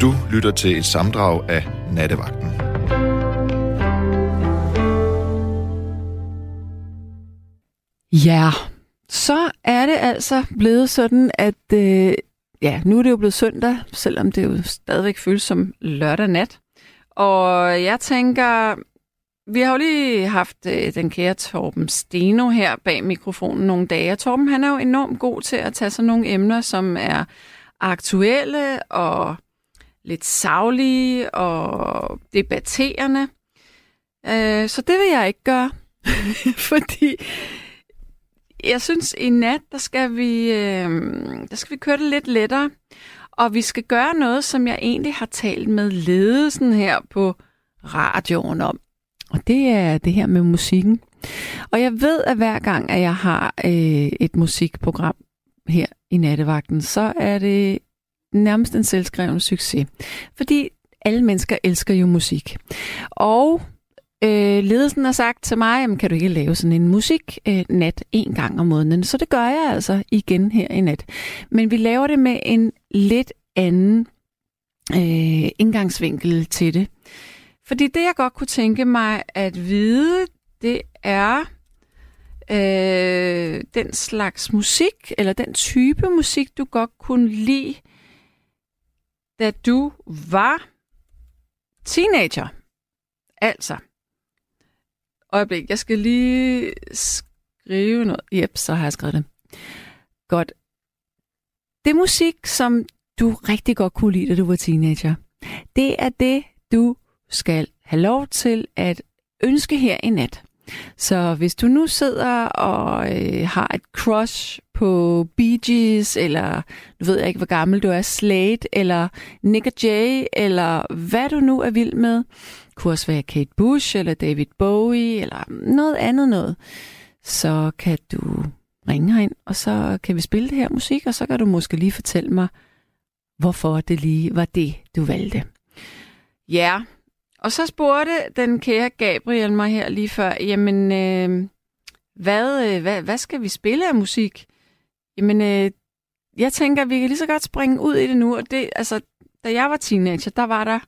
Du lytter til et samdrag af Nattevagten. Ja, så er det altså blevet sådan, at øh, ja, nu er det jo blevet søndag, selvom det jo stadigvæk føles som lørdag nat. Og jeg tænker, vi har jo lige haft øh, den kære Torben Steno her bag mikrofonen nogle dage. Torben han er jo enormt god til at tage sådan nogle emner, som er aktuelle og lidt savlige og debatterende. Øh, så det vil jeg ikke gøre, fordi jeg synes i nat, der skal vi, øh, der skal vi køre det lidt lettere. Og vi skal gøre noget, som jeg egentlig har talt med ledelsen her på radioen om. Og det er det her med musikken. Og jeg ved, at hver gang, at jeg har øh, et musikprogram her i nattevagten, så er det nærmest en selvskreven succes. Fordi alle mennesker elsker jo musik. Og øh, ledelsen har sagt til mig, jamen, kan du ikke lave sådan en musik øh, nat en gang om måneden? Så det gør jeg altså igen her i nat. Men vi laver det med en lidt anden øh, indgangsvinkel til det. Fordi det, jeg godt kunne tænke mig at vide, det er øh, den slags musik, eller den type musik, du godt kunne lide, da du var teenager. Altså, øjeblik, jeg skal lige skrive noget. Jep, så har jeg skrevet det. Godt. Det musik, som du rigtig godt kunne lide, da du var teenager, det er det, du skal have lov til at ønske her i nat. Så hvis du nu sidder og øh, har et crush på Bee Gees, eller du ved jeg ikke, hvor gammel du er, Slade, eller Nick Jay, eller hvad du nu er vild med, kunne også være Kate Bush, eller David Bowie, eller noget andet noget, så kan du ringe herind, og så kan vi spille det her musik, og så kan du måske lige fortælle mig, hvorfor det lige var det, du valgte. Ja, og så spurgte den kære Gabriel mig her lige før, jamen, øh, hvad, øh, hvad, hvad skal vi spille af musik? Jamen, øh, jeg tænker, at vi kan lige så godt springe ud i det nu. Og det, altså, da jeg var teenager, der var der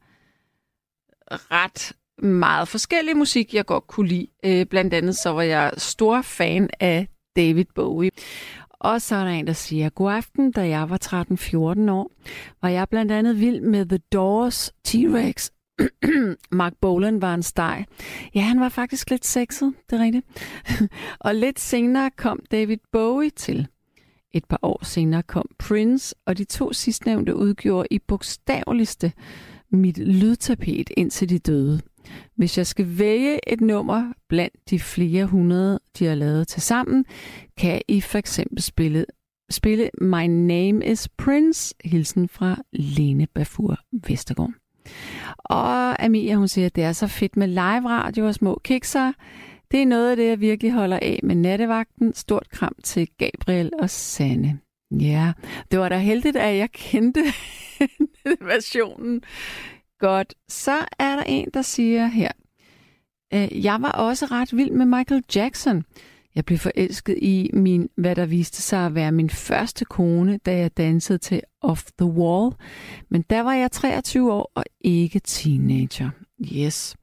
ret meget forskellig musik, jeg godt kunne lide. Øh, blandt andet så var jeg stor fan af David Bowie. Og så er der en, der siger, god aften, da jeg var 13-14 år, var jeg blandt andet vild med The Doors, T-Rex Mark Bolan var en steg. Ja, han var faktisk lidt sexet, det er rigtigt. og lidt senere kom David Bowie til. Et par år senere kom Prince, og de to sidstnævnte udgjorde i bogstaveligste mit lydtapet indtil de døde. Hvis jeg skal vælge et nummer blandt de flere hundrede, de har lavet til sammen, kan I for eksempel spille, spille My Name is Prince, hilsen fra Lene Bafur Vestergaard. Og Amelia, hun siger, at det er så fedt med live radio og små kikser. Det er noget af det, jeg virkelig holder af med nattevagten. Stort kram til Gabriel og Sanne. Ja, det var da heldigt, at jeg kendte versionen. Godt, så er der en, der siger her. Øh, jeg var også ret vild med Michael Jackson. Jeg blev forelsket i min, hvad der viste sig at være min første kone, da jeg dansede til Off the Wall. Men der var jeg 23 år og ikke teenager. Yes.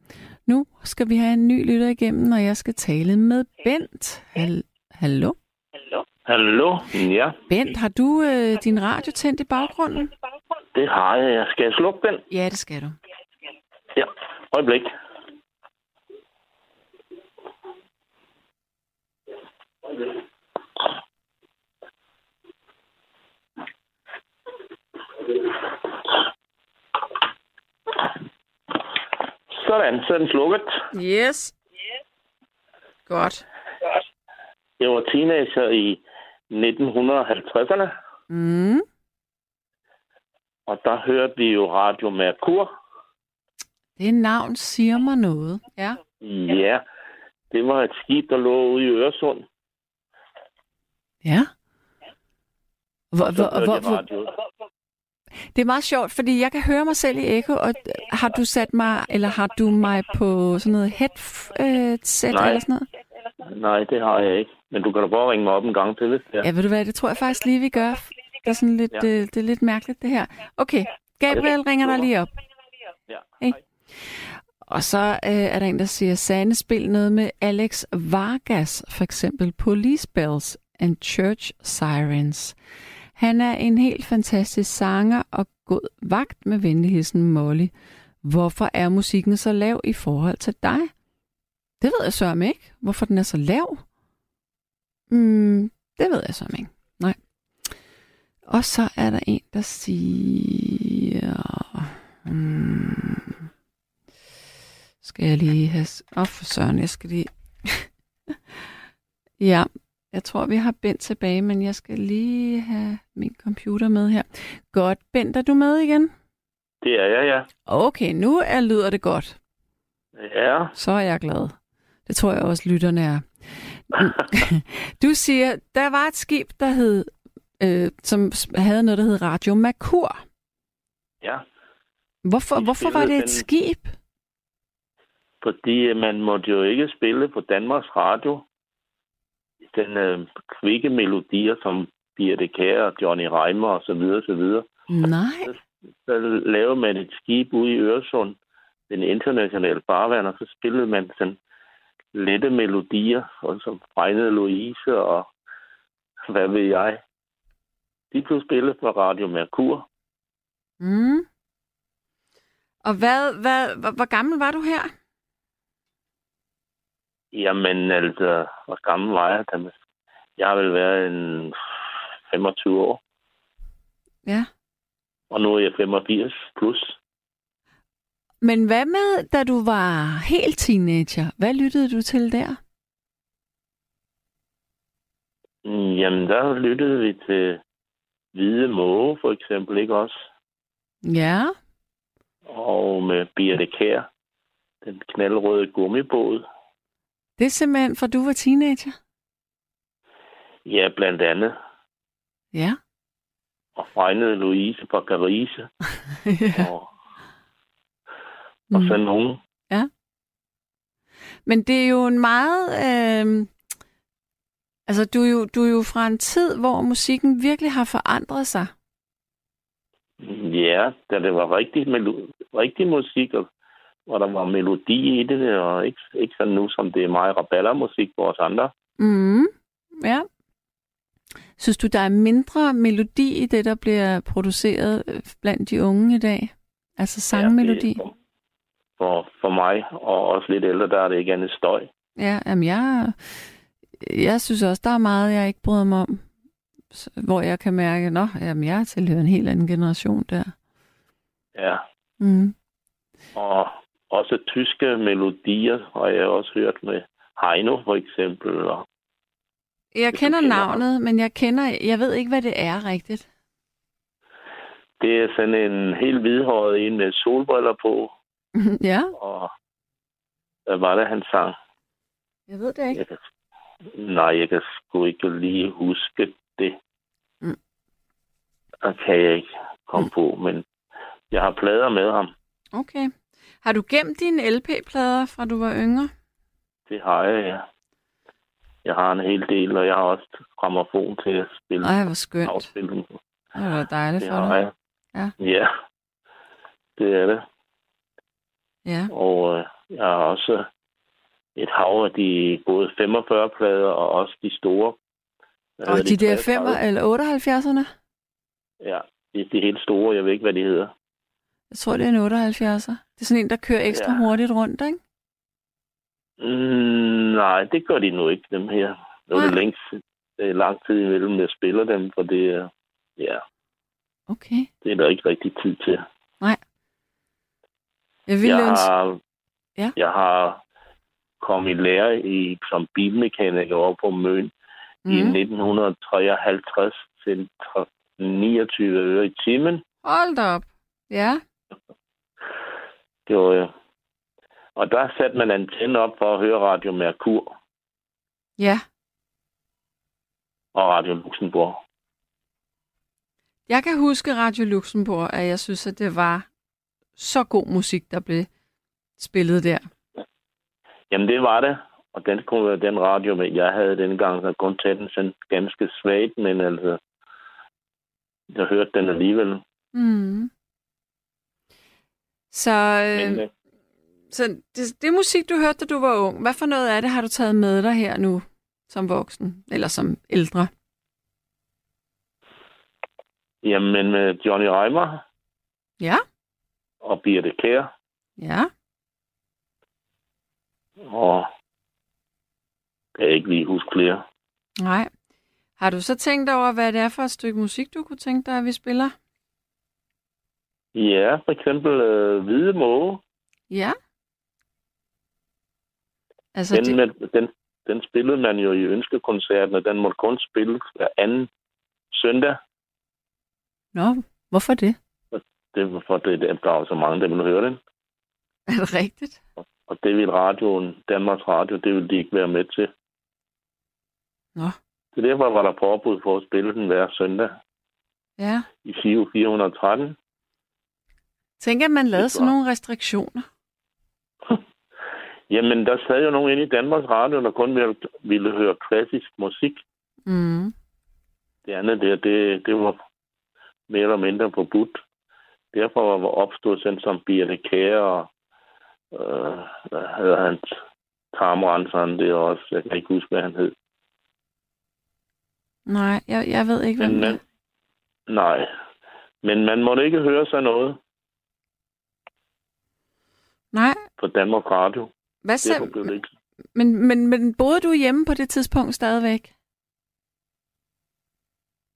Nu skal vi have en ny lytter igennem, og jeg skal tale med Bent. Hal- Hallo? Hallo? Hallo, ja. Bent, har du øh, din radio tændt i baggrunden? Det har jeg. Skal jeg slukke den? Ja, det skal du. Ja, øjeblik. Sådan, så er den slukket. Yes. Godt. Jeg var teenager i 1950'erne, Mm. og der hørte vi jo Radio Merkur. Det navn siger mig noget. Ja. Ja, det var et skib, der lå ude i Øresund. Ja. Hvor, hvor, hvor, det er meget sjovt, fordi jeg kan høre mig selv i ekko, og har du sat mig, eller har du mig på sådan noget headset Nej. eller sådan noget? Nej, det har jeg ikke. Men du kan da bare ringe mig op en gang til det. Ja. Ja, ved du hvad, det tror jeg faktisk lige, vi gør. Det er sådan lidt, Ja. ja. øh, det er lidt mærkeligt, det her. Okay, Gabriel ringer dig lige op. Ja. Hey. Og så øh, er der en, der siger, Sande spil noget med Alex Vargas, for eksempel Police Bells and Church Sirens. Han er en helt fantastisk sanger og god vagt med venligheden Molly. Hvorfor er musikken så lav i forhold til dig? Det ved jeg så ikke. Hvorfor den er så lav? Mm, det ved jeg så ikke. Nej. Og så er der en, der siger... Mm, skal jeg lige have... Åh, oh, for søren, jeg skal lige... ja, jeg tror, vi har Bent tilbage, men jeg skal lige have min computer med her. Godt. Bent, er du med igen? Det er jeg, ja. Okay, nu er, lyder det godt. Ja. Så er jeg glad. Det tror jeg også, lytterne er. Du siger, der var et skib, der hed, øh, som havde noget, der hed Radio Merkur. Ja. Hvorfor, hvorfor var det et skib? Fordi øh, man måtte jo ikke spille på Danmarks Radio den øh, kvikke melodier, som Birte Kjær og Johnny Reimer og så videre, så videre. Nej. Så lavede man et skib ude i Øresund, den internationale farvand, og så spillede man sådan lette melodier, og som Fregnede Louise og hvad ved jeg. De blev spillet på Radio Merkur. Mm. Og hvad, hvad, hvor, hvor gammel var du her? Jamen altså, hvor gammel var jeg? Jeg har vel været en 25 år, Ja. og nu er jeg 85 plus. Men hvad med, da du var helt teenager? Hvad lyttede du til der? Mm, Jamen, der lyttede vi til Hvide Måge, for eksempel, ikke også? Ja. Og med Birte Kær, den knaldrøde gummibåd. Det er simpelthen, for du var teenager? Ja, blandt andet. Ja. Og Fregnede Louise fra Carise. ja. Og, og Mm. så nogen. Men det er jo en meget... Øh... Altså, du er, jo, du er jo fra en tid, hvor musikken virkelig har forandret sig. Ja, da det var rigtig, melo- rigtig musik, og hvor der var melodi i det, og ikke, ikke sådan nu, som det er meget rabaldermusik for os andre. Mm. Ja. Synes du, der er mindre melodi i det, der bliver produceret øh, blandt de unge i dag? Altså sangmelodi? Ja, for, for, for mig, og også lidt ældre, der er det ikke andet støj. Ja, jamen jeg, jeg synes også, der er meget, jeg ikke bryder mig om. Hvor jeg kan mærke, at jamen, jeg tilhører en helt anden generation der. Ja, Mm. og også tyske melodier har jeg også hørt med Heino, for eksempel. Og, Jeg kender kender ham. navnet, men jeg kender, jeg ved ikke, hvad det er rigtigt. det er sådan en helt hvidhåret en med solbriller på, ja, og hvad var det, han sang? jeg ved det ikke. Jeg kan, nej, jeg kan sgu ikke lige huske det. Mm. Det kan jeg ikke komme på, men jeg har plader med ham. Okay. Har du gemt dine LP-plader fra du var yngre? Det har jeg, ja. Jeg har en hel del, og jeg har også gramofon til at spille Ej, hvor skønt. afspille dem. Det var dejligt Det for dig. jeg. Ja. Ja, det er det. Ja. Og øh, jeg har også et hav af de både 45-plader og også de store. Og hedder de der 33? 5 eller 78'erne? Ja, det er de helt store. Jeg ved ikke, hvad de hedder. Jeg tror, det er en 78'er. Det er sådan en, der kører ekstra Ja. hurtigt rundt, ikke? Mm, nej, det gør de nu ikke, dem her. Nu er det Nej. er lang tid imellem, jeg spiller dem, for det er, ja, Okay. det er der ikke rigtig tid til. Jeg ville Jeg ønske... har, Ja. jeg har kommet i lære i, som bilmekaniker over på Møn mm. i Mm. 1953 til tre- 29 øre i timen. Hold da op. Ja. Var, øh, og der satte man antenne op for at høre Radio Merkur Ja. og Radio Luxembourg. Jeg kan huske Radio Luxembourg, at jeg synes, at det var så god musik, der blev spillet der. Jamen, det var det. Og den, kunne, den radio, jeg havde dengang, så kun den sådan ganske svagt, men altså, jeg hørte den alligevel. Mm. Så, øh, Men, øh, så det, det musik, du hørte, da du var ung, hvad for noget af det har du taget med dig her nu, som voksen, eller som ældre? jamen, med Johnny Reimer Ja, og Birte Kær, ja. og kan jeg ikke lige huske flere. Nej. Har du så tænkt over, hvad det er for et stykke musik, du kunne tænke dig, at vi spiller? Ja, for eksempel øh, Hvide Måge. Ja. Altså, Den, det, med, den, den spillede man jo i ønskekoncerten, og den måtte kun spilles hver anden søndag. Nå, hvorfor det? Det var for, det, der var så mange, der ville høre den. Er det rigtigt? Og det ville radioen, Danmarks Radio, det ville de ikke være med til. Nå, Så derfor var der påbud for at spille den hver søndag ja. i 413. Tænk, at man lavede Det sådan nogle restriktioner. Jamen, der sad jo nogen inde i Danmarks Radio, der kun ville, ville høre klassisk musik. Mm. Det andet der, det, det var mere eller mindre forbudt. Derfor var opstået sådan som Birte Kære og øh, hvad hedder han, tarmrenseren det også. Jeg kan ikke huske, hvad han hed. Nej, jeg, jeg ved ikke, hvem Men det man, nej, men man måtte ikke høre sådan noget Nej, på Danmarks Radio. hvad så? Derfor blev det ikke. Men, men, men boede du hjemme på det tidspunkt stadigvæk?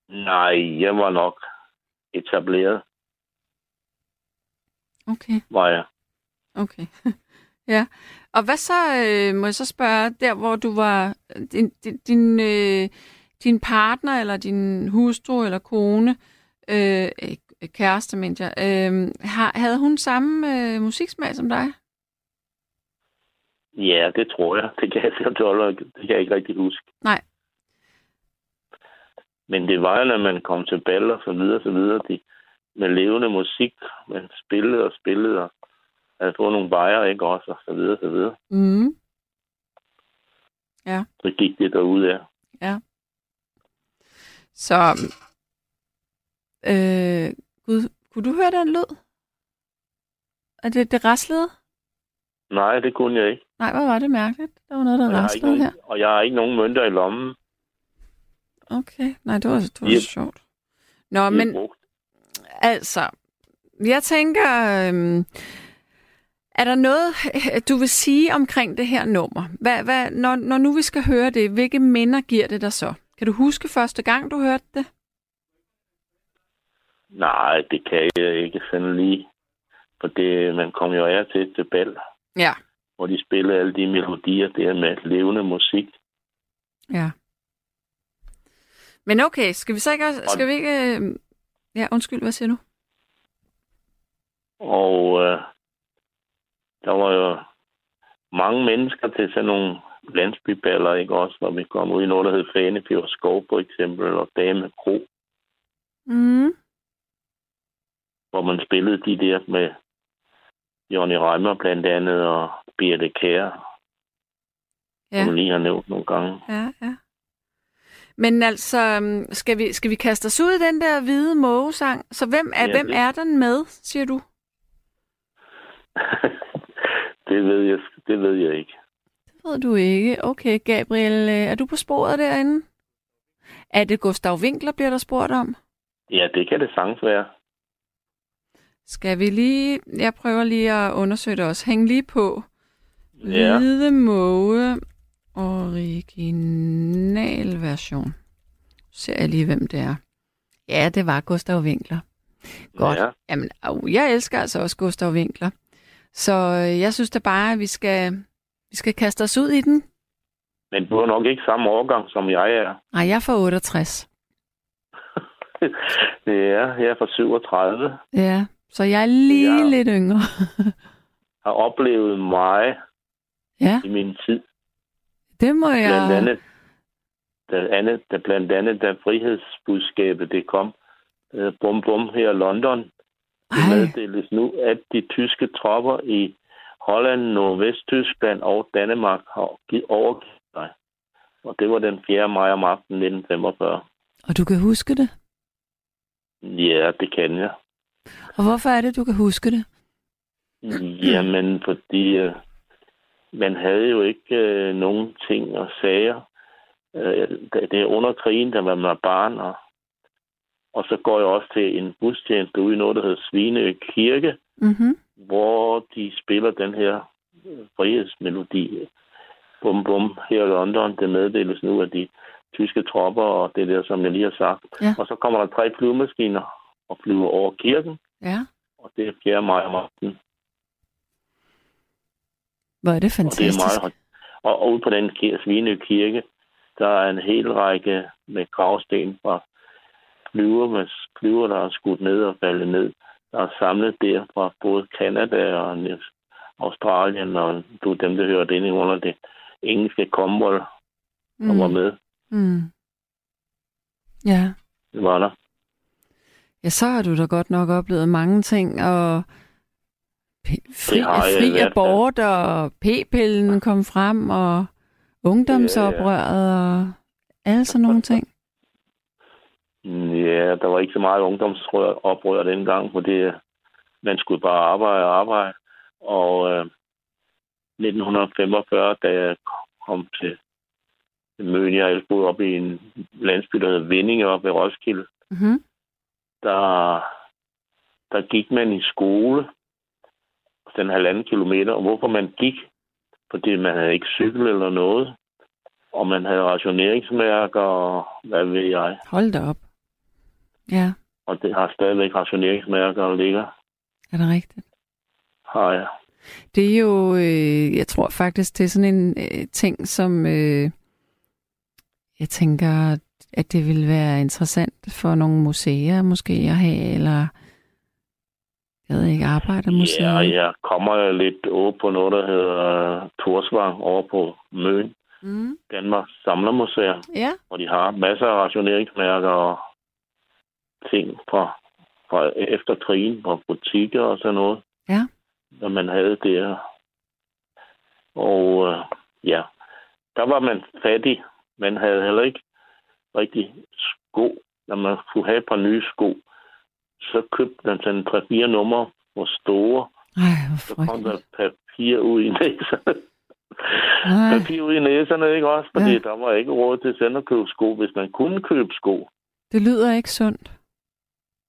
Nej, jeg var nok etableret, Okay, var jeg. okay. ja. Og hvad så, øh, må jeg så spørge, der hvor du var, din, din, øh, din partner, eller din hustru, eller kone, øh, kæreste, mente jeg, øh, har, havde hun samme øh, musiksmag som dig? Ja, det tror jeg. Det kan jeg, det kan jeg ikke rigtig huske. Nej. Men det var jo, når man kom til bal og så videre, så videre, de, med levende musik, man spillede og spillede, og havde fået nogle bajer, ikke også, og så videre, så videre. Mm. Så gik det derude af. Så, øh, Gud, kunne du høre den lyd? Er det, det raslede? Nej, det kunne jeg ikke. Nej, hvor var det mærkeligt. Der var noget, der jeg, har ikke raslede her. og jeg har ikke nogen mønter i lommen. Okay, nej, det var, det var Yep. sjovt. Nå, er men brugt. altså, jeg tænker, øhm, er der noget, du vil sige omkring det her nummer? Hvad, hvad, når, når nu vi skal høre det, hvilke minder giver det dig så? Kan du huske første gang, du hørte det? Nej, det kan jeg ikke sådan lige. For det, man kom jo af til til bal, Ja. hvor de spillede alle de melodier der med levende musik. Ja. Men okay, skal vi så ikke, skal vi ikke, øh, ja, undskyld, hvad siger du? Og øh, der var jo mange mennesker til sådan nogle landsbyballer, ikke også? Hvor vi kom ud i noget, der hed Fanefjord Skov, for eksempel, og Dame Kro, Mm. Hvor man spillede de der med Johnny Reimer blandt andet, og Birte Kær, Ja. som lige har nævnt nogle gange. Ja, ja. Men altså, øhm, skal vi, skal vi kaste os ud i den der hvide mågesang? Så hvem er, Ja, hvem det- er den med, siger du? det, ved jeg, det ved jeg ikke. Det ved du ikke. Okay, Gabriel, øh, er du på sporet derinde? Er det Gustav Winkler, bliver der spurgt om? Ja, det kan det sagtens være. Skal vi lige... Jeg prøver lige at undersøge det også. Hæng lige på. Ja. Hvide måge original version. Ser jeg lige, hvem det er. Ja, det var Gustav Winkler. Godt. Ja. Jamen, au, jeg elsker altså også Gustav Winkler. Så øh, jeg synes da bare, at vi skal, vi skal kaste os ud i den. Men du er nok ikke samme årgang, som jeg er. Nej, jeg er fra 68. Det er, jeg er fra 37. Ja, så jeg er lige Ja. lidt yngre. Har oplevet meget ja, i min tid. det må Blandt jeg... andet, da, andet, da blandt andet, da frihedsbudskabet det kom, øh, bum bum her i London, det meddeles nu, at de tyske tropper i Holland, Nordvesttyskland og Danmark har givet overgivet sig. Og det var den 4. maj om aftenen 1945. og du kan huske det? Ja, det kan jeg. Og hvorfor er det, du kan huske det? Jamen, fordi øh, man havde jo ikke øh, nogen ting og sager. Øh, det er under krigen, da man var barn, og, og så går jeg også til en gudstjeneste ude i noget, der hedder Svineø Kirke, Mm-hmm. hvor de spiller den her øh, frihedsmelodi. Bum bum, her i London, det meddeles nu af de tyske tropper, og det der, som jeg lige har sagt. Ja. Og så kommer der tre flyvemaskiner og flyver over kirken, Ja. og det er 4. maj om aftenen. Hvor er det Og det fantastisk. er meget. Og, og ude på den Svinø Kirke, der er en hel række med gravsten fra flyver, med flyver, der er skudt ned og faldet ned. Der er samlet der fra både Kanada og Australien, og du dem, der hører det ind under det engelske Commonwealth, der var med. Mm. Ja. Det var der. Ja, så har du da godt nok oplevet mange ting, og fri, Det har fri fald. abort, og p-pillen kom frem, og ungdomsoprøret, og alle sådan nogle ting. Ja, der var ikke så meget ungdomsoprør dengang, fordi man skulle bare arbejde og arbejde. Og øh, 1945, da jeg kom til Møn, jeg boet op i en landsby, der hed Vindinge op ved Roskilde, Mm-hmm. Der, der gik man i skole den halvanden kilometer. Og hvorfor man gik? Fordi man havde ikke cykel eller noget. Og man havde rationeringsmærker og hvad ved jeg. Hold da op. Ja, Og det har stadigvæk rationeringsmærker, der ligger. er det rigtigt? Har jeg. Det er jo, øh, jeg tror faktisk, det er sådan en øh, ting, som øh, jeg tænker, at det ville være interessant for nogle museer måske at have, eller jeg ved ikke, arbejdermuseet. Ja, jeg kommer lidt over på noget, der hedder Torsvang over på Møn, Mm. Danmarks Samlermuseum, Ja, hvor de har masser af rationeringsmærker og ting fra, fra efter krigen, fra butikker og sådan noget, ja. hvad man havde der. Og øh, ja, der var man fattig. Man havde heller ikke rigtig sko. Når man skulle have et par nye sko, så købte man sådan tre-fire numre på store. Ej, hvor Så kom der papir ud i næserne. Nej. papir ud i næserne, ikke også? Fordi ja. der var ikke råd til selv at købe sko, hvis man kunne købe sko. Det lyder ikke sundt.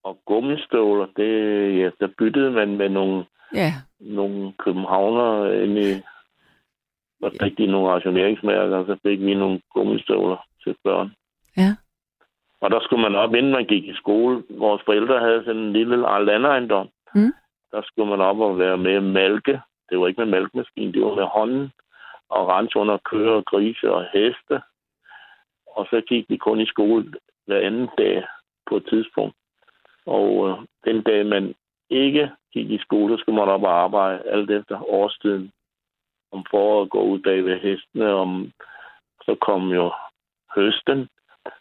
Og gummistøvler, det, ja, der byttede man med nogle, Ja, nogle københavner inde i og fik de nogle rationeringsmærker, og så fik vi nogle gummistøvler til børn. Ja. Og der skulle man op, inden man gik i skole. Vores forældre havde sådan en lille landejendom. Mm. Der skulle man op og være med malke. Det var ikke med malkemaskine, det var med hånden. Og rense under køer og grise og heste. Og så gik vi kun i skole hver anden dag på et tidspunkt. Og øh, den dag, man ikke gik i skole, så skulle man op og arbejde alt efter årstiden. Om foråret gå ud bag ved hestene, om så kom jo høsten,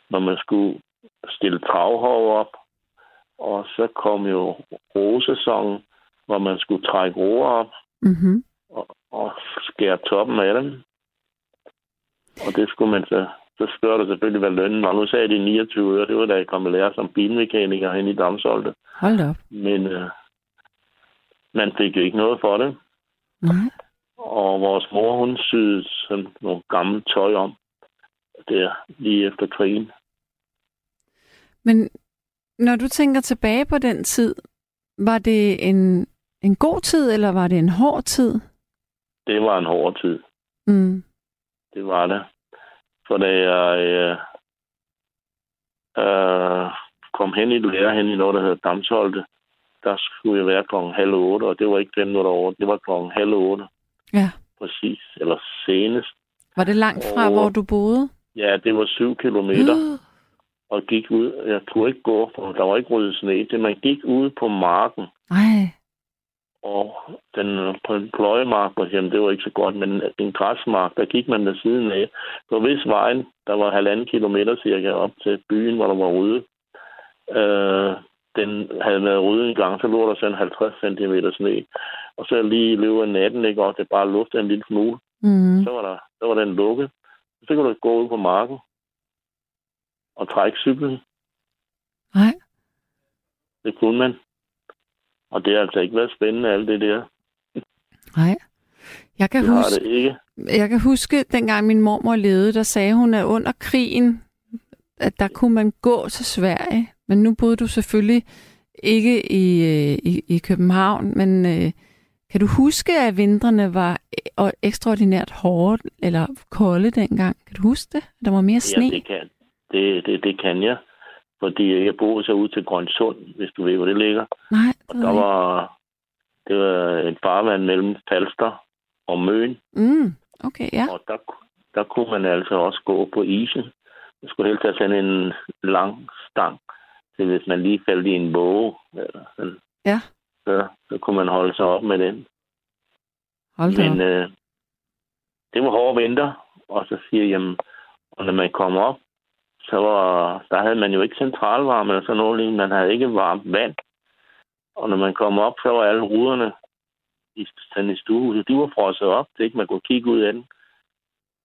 når man skulle stille travhov op. Og så kom jo rosesæsonen, hvor man skulle trække roer op Mm-hmm. og, og skære toppen af dem. Og det skulle man så... Så spørger der selvfølgelig, hvad lønnen var. Nu sagde de 29 øre. Det var da jeg kom og lære som bilmekaniker hen i Damsolde. Hold op. Men øh, man fik jo ikke noget for det. Nej. Og vores mor, hun syede sådan nogle gamle tøj om. Der lige efter krigen. Men når du tænker tilbage på den tid, var det en, en god tid, eller var det en hård tid? Det var en hård tid. Mm. Det var det. For da jeg øh, øh, kom hen i lære hen i noget, der hedder Damsholte, der skulle jeg være klokken halv otte, og det var ikke fem minutter over. Det var klokken halv otte, Ja. præcis. Eller senest. Var det langt fra, Åh. hvor du boede? Ja, det var syv kilometer, Uh, og gik ud. Jeg kunne ikke gå, for der var ikke ryddet sne. Det man gik ud på marken, Ej, og den på en pløjemark, for eksempel, det var ikke så godt, men en græsmark, der gik man ved siden af. På vis vejen, der var halvanden kilometer cirka op til byen, hvor der var ryddet. Øh, den havde været ryddet en gang, så lå der sådan 50 cm sne. Og så lige i løbet af natten, ikke, og det bare luftede en lille smule, mm. så var, der, så var den lukket. Så kunne du gå ud på marken og trække cyklen. Nej. Det kunne man. Og det har altså ikke været spændende, alt det der. Nej. Jeg kan, Det huske, det ikke. jeg kan huske, dengang min mormor levede, der sagde hun, at under krigen, at der kunne man gå til Sverige. Men nu boede du selvfølgelig ikke i, øh, i, i København, men øh, kan du huske, at vintrene var e- ekstraordinært hårde eller kolde dengang? Kan du huske det? Der var mere sne? Ja, det kan, det, det, det kan jeg. Fordi jeg boede så ud til Grønsund, hvis du ved, hvor det ligger. Nej, Og det der var det var et farvand mellem Falster og Møn. Mm, okay, ja. Og der, der kunne man altså også gå på isen. Man skulle helst have sådan en lang stang, til hvis man lige faldt i en våge. Eller sådan. Ja. Så, så kunne man holde sig op med den. Hold da Men øh, det var hårde vinter, og så siger jeg, jamen, og når man kom op, så var, der havde man jo ikke centralvarme eller sådan noget, man havde ikke varmt vand. Og når man kom op, så var alle ruderne i, sådan i stuehuset, de var frosset op, det ikke man kunne kigge ud af den.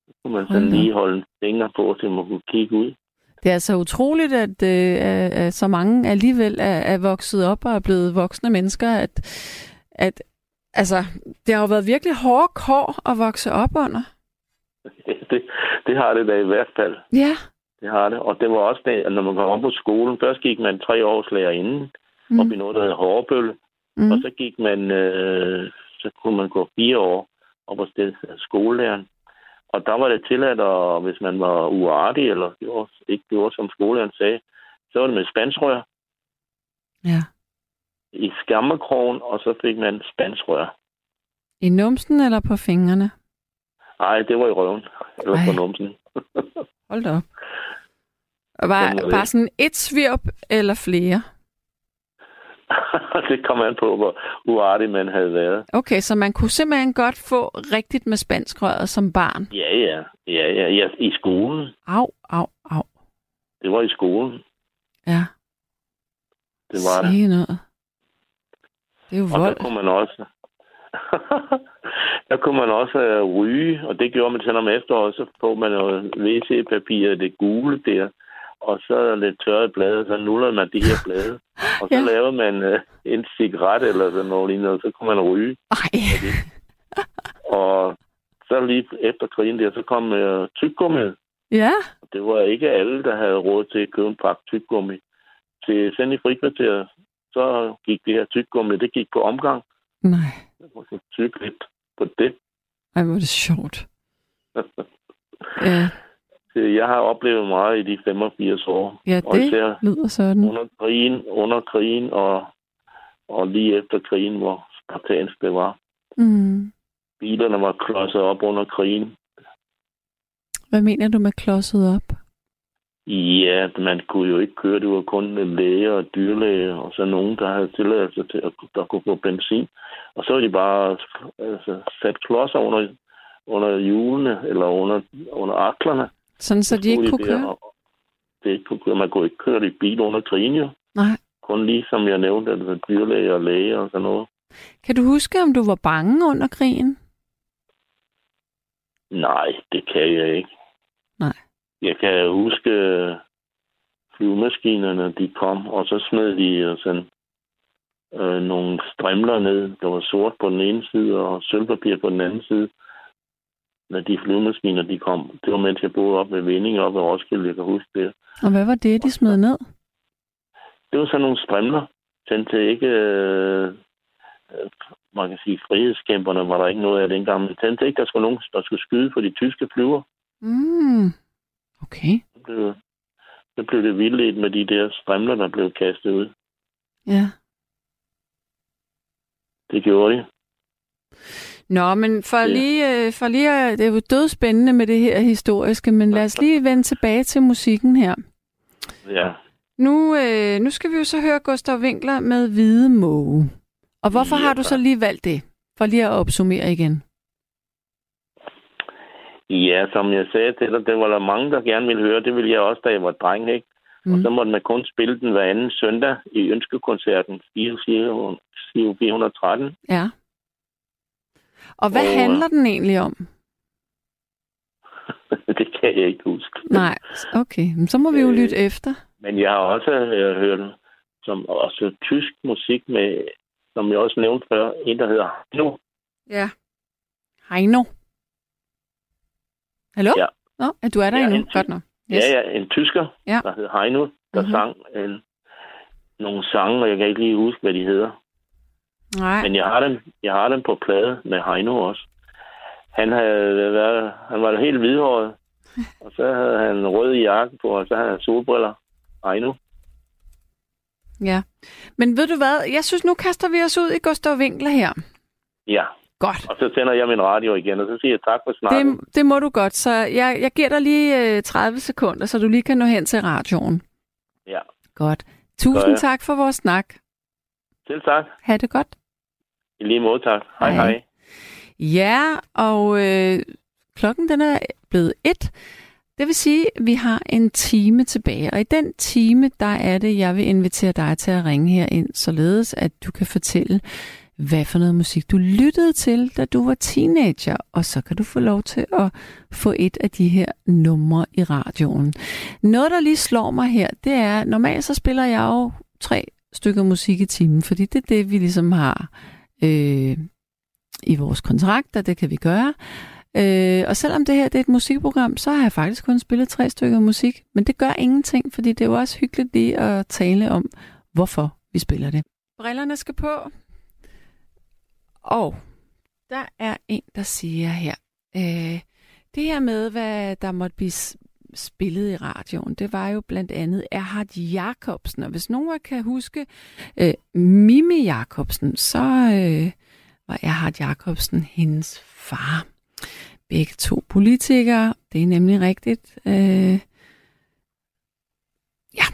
Så kunne man sådan da lige holde en finger på, til man kunne kigge ud. Det er altså utroligt, at, øh, at så mange alligevel er, er vokset op og er blevet voksne mennesker, at, at altså, det har jo været virkelig hårde kår at vokse op under. det, det har det da i hvert fald. Ja. Det har det. Og det var også at når man kom op på skolen, først gik man tre års lærer inden, mm. op i noget, der hedder. Mm. Og så gik man, øh, så kunne man gå fire år op og stille skolelæreren. Og der var det tilladt, at hvis man var uartig, eller gjorde, ikke gjorde, som skolelæreren sagde, så var det med spansrør ja. i skammekrogen, og så fik man spansrør. I numsen eller på fingrene? Nej, det var i røven. Eller Ej. på numsen. Hold da op. Var, Sådan det. bare sådan et svirp eller flere? det kom an på, hvor uartig man havde været. Okay, så man kunne simpelthen godt få rigtigt med spanskrøret som barn. Ja, ja. Ja, ja. ja. I skolen. Au, au, au. Det var i skolen. Ja, Det var det. Sige noget. Det er jo Og vold. der kunne man også... der kunne man også ryge, og det gjorde man til om efteråret, så får man noget WC-papir, det gule der, og så lidt tørret blade, så nullede man de her blade. Og så Ja. lavede man øh, en cigaret eller sådan noget lignende, og så kunne man ryge. Ej, Og så lige efter krigen der, så kom øh, tyggegummi. ja. Det var ikke alle, der havde råd til at købe en pakke tyggegummi. Til send i frikvarteret, så gik det her tyggegummi, det gik på omgang. Nej, Jeg må tygge lidt på det. Ej, hvor er det sjovt. Ja, Jeg har oplevet meget i de 85 år. ja Og det især lyder sådan. under krigen, under krigen og, og lige efter krigen, hvor spartansk det var. Mm. Bilerne var klodset op under krigen. Hvad mener du med klodset op? Ja, man kunne jo ikke køre. Det var kun læger og dyrlæger og så nogen, der havde tilladelse til at der kunne få benzin. Og så var de bare altså, sat klodser under, under hjulene eller under, under aklerne. Sådan, så de ikke kunne køre? og Det ikke kunne køre. Man kunne ikke køre i bil under krigen jo. Nej. Kun lige som jeg nævnte, at det dyrlæge og læge og sådan noget. Kan du huske, om du var bange under krigen? Nej, det kan jeg ikke. Nej. Jeg kan huske flyvemaskinerne, de kom, og så smed de øh, sådan, øh, nogle strimler ned. Der var sort på den ene side og sølvpapir på den anden side. Når de flyvemaskiner, de kom. Det var mens jeg boede op ved Vinding op ved Roskilde, jeg kan huske det. Og hvad var det, de smed ned? Det var sådan nogle strimler. Tændte til ikke... Øh, øh, man kan sige, frihedskæmperne var der ikke noget af dengang, men tændte ikke, der skulle nogen, der skulle skyde på de tyske flyver. Mm. Okay. Så blev, så blev det vildledt med de der strimler, der blev kastet ud. Ja. Det gjorde de. Nå, men for lige, øh, for lige det er jo dødspændende med det her historiske, men lad os lige vende tilbage til musikken her. Ja. Nu, øh, nu skal vi jo så høre Gustav Winkler med Hvide Måge. Og hvorfor Ja, har du så lige valgt det? For lige at opsummere igen. Ja, som jeg sagde til dig, det var der mange, der gerne ville høre. Det ville jeg også, da jeg var dreng, ikke? Mm. Og Mm. så måtte man kun spille den hver anden søndag i ønskekoncerten COP 413. Ja. Og hvad Og, øh, handler den egentlig om? det kan jeg ikke huske. Nej, okay. Men så må vi jo Øh, lytte efter. Men jeg har også øh, hørt som også tysk musik med, som jeg også nævnte før, en der hedder Heino. Ja. Heino. Hallo? Ja. Nå, du er der Ja, endnu? en Godt nok. Ja, ja, en tysker, Ja. der hed Heino, der Mhm. mm-hmm. sang en, nogle sange, og jeg kan ikke lige huske, hvad de hedder. Nej. Men jeg har dem, jeg har dem på plade med Heino også. Han, havde været, han var helt hvidhåret, og så havde han en rød jakke på, og så havde han solbriller. Heino. Ja. Men ved du hvad? Jeg synes, nu kaster vi os ud i Gustav Winkler her. Ja, Godt. og så tænder jeg min radio igen, og så siger jeg tak for snakken. Det, det må du godt. Så jeg, jeg giver dig lige øh, 30 sekunder, så du lige kan nå hen til radioen. Ja, Godt. Tusind tak for vores snak. selv tak. Ha' det godt. I lige måde tak. Hej Hej. hej. Ja, og øh, klokken den er blevet et. Det vil sige, at vi har en time tilbage, og i den time, der er det, jeg vil invitere dig til at ringe her ind, således at du kan fortælle, hvad for noget musik du lyttede til, da du var teenager, og så kan du få lov til at få et af de her numre i radioen. Noget, der lige slår mig her, det er, normalt så spiller jeg jo tre stykker musik i timen, fordi det er det, vi ligesom har øh, i vores kontrakt, det kan vi gøre. Øh, og selvom det her det er et musikprogram, så har jeg faktisk kun spillet tre stykker musik, men det gør ingenting, fordi det er jo også hyggeligt lige at tale om, hvorfor vi spiller det. Brillerne skal på. Og der er en, der siger her, øh, det her med, hvad der måtte blive spillede spillet i radioen, det var jo blandt andet Erhard Jacobsen. Og hvis nogen kan huske øh, Mimi Jacobsen, så øh, var Erhard Jacobsen hendes far. Begge to politikere, det er nemlig rigtigt. Øh, ja.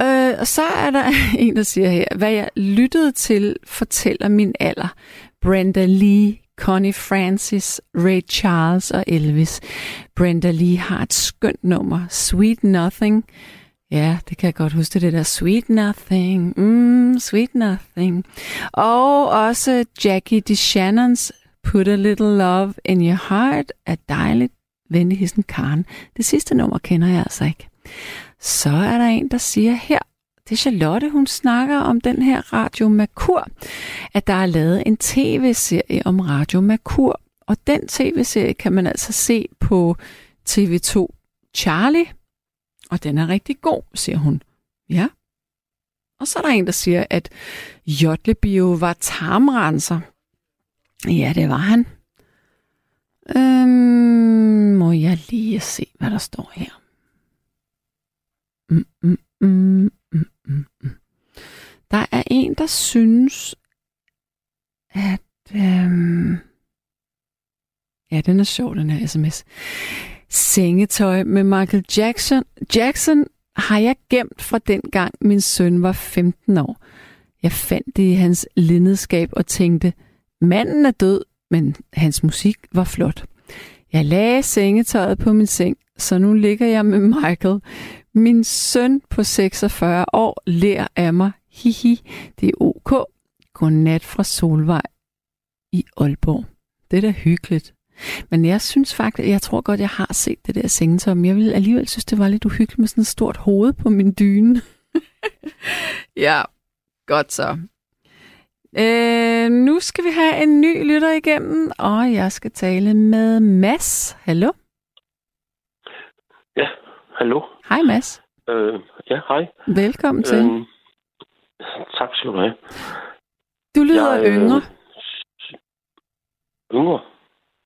Øh, og så er der en, der siger her, hvad jeg lyttede til, fortæller min alder. Brenda Lee, Connie Francis, Ray Charles og Elvis. Brenda Lee har et skønt nummer, Sweet Nothing. Ja, det kan jeg godt huske, det der Sweet Nothing, mm, Sweet Nothing. Og også Jackie DeShannons Put a Little Love in Your Heart er dejligt, venligheden Karen. Det sidste nummer kender jeg altså ikke. Så er der en, der siger her, det er Charlotte, hun snakker om den her Radio Merkur, at der er lavet en tv-serie om Radio Merkur, og den tv-serie kan man altså se på TV2 Charlie, og den er rigtig god, siger hun. Ja. Og så er der en, der siger, at Jotlebio var tarmrenser. Ja, det var han. Øhm, må jeg lige se, hvad der står her. Mm, mm, mm, mm, mm, mm. Der er en, der synes, at... Øhm, ja, den er sjov, den her sms. Sengetøj med Michael Jackson. Jackson har jeg gemt fra den gang min søn var 15 år. Jeg fandt det i hans linnedskab og tænkte, manden er død, men hans musik var flot. Jeg lagde sengetøjet på min seng, så nu ligger jeg med Michael. Min søn på 46 år lærer af mig. Hihi, det er ok. Godnat fra Solvej i Aalborg. Det er da hyggeligt. Men jeg synes faktisk, jeg tror godt, jeg har set det der sengetøj, men jeg vil alligevel synes, det var lidt uhyggeligt med sådan et stort hoved på min dyne. ja, godt så. Øh, nu skal vi have en ny lytter igennem, og jeg skal tale med Mads. Hallo? Ja, hallo. Hej Mads. Øh, ja, hej. Velkommen til. Øhm, tak skal du have. Du lyder Jeg, øh, yngre. Yngre?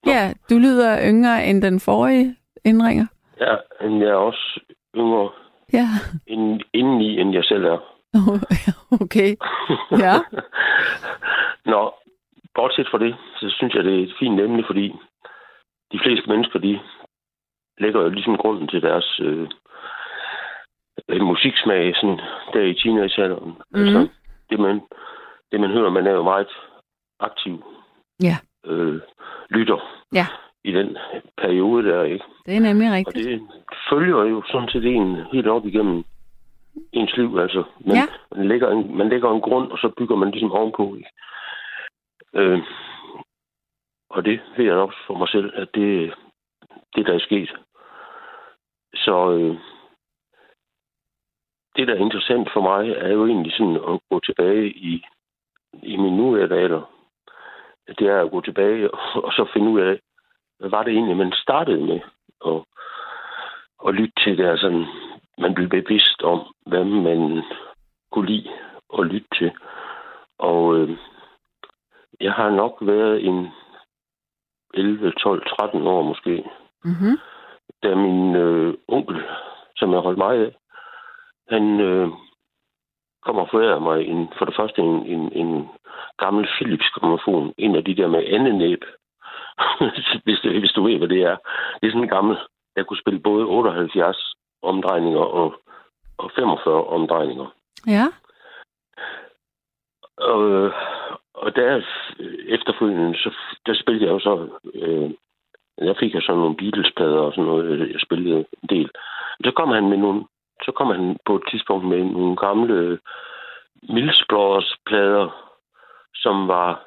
Nå. Ja, du lyder yngre end den forrige indringer. Ja, men jeg er også yngre Ja, inden, indeni, end jeg selv er. okay. Ja. Nå, bortset fra det, så synes jeg, det er et fint emne, fordi de fleste mennesker, de lægger jo ligesom grunden til deres øh, øh, musiksmag sådan, der i teenagealderen. Mm. Altså, det man, det man hører, man er jo meget aktiv Ja. øh, lytter Ja. i den periode der, ikke? Det er nemlig Og rigtigt. det følger jo sådan set en helt op igennem ens liv, altså. Man, Ja. man, lægger en, man lægger en grund, og så bygger man ligesom ovenpå. Ikke? Øh, og det ved jeg også for mig selv, at det, det der er sket. Så øh, det, der er interessant for mig, er jo egentlig sådan at gå tilbage i, i min nuværende alder. Det er at gå tilbage og, og så finde ud af, hvad var det egentlig, man startede med at, at lytte til det. Altså, man blev bevidst om, hvad man kunne lide at lytte til. Og øh, jeg har nok været en 11, 12, 13 år måske, Mm-hmm. da min øh, onkel, som jeg holdt meget af, han øh, kom og forærede mig en, for det første en, en, en gammel Philips gramofon, en af de der med andenæb, hvis, du, hvis du ved, hvad det er. Det er sådan en gammel, der kunne spille både 78 omdrejninger og, og 45 omdrejninger. Ja. Og, og der efterfølgende, så der spillede jeg jo så, øh, der fik jeg sådan nogle Beatles-plader og sådan noget, jeg spillede en del. Så kom han med nogle, så kom han på et tidspunkt med nogle gamle Mills Brothers plader, som var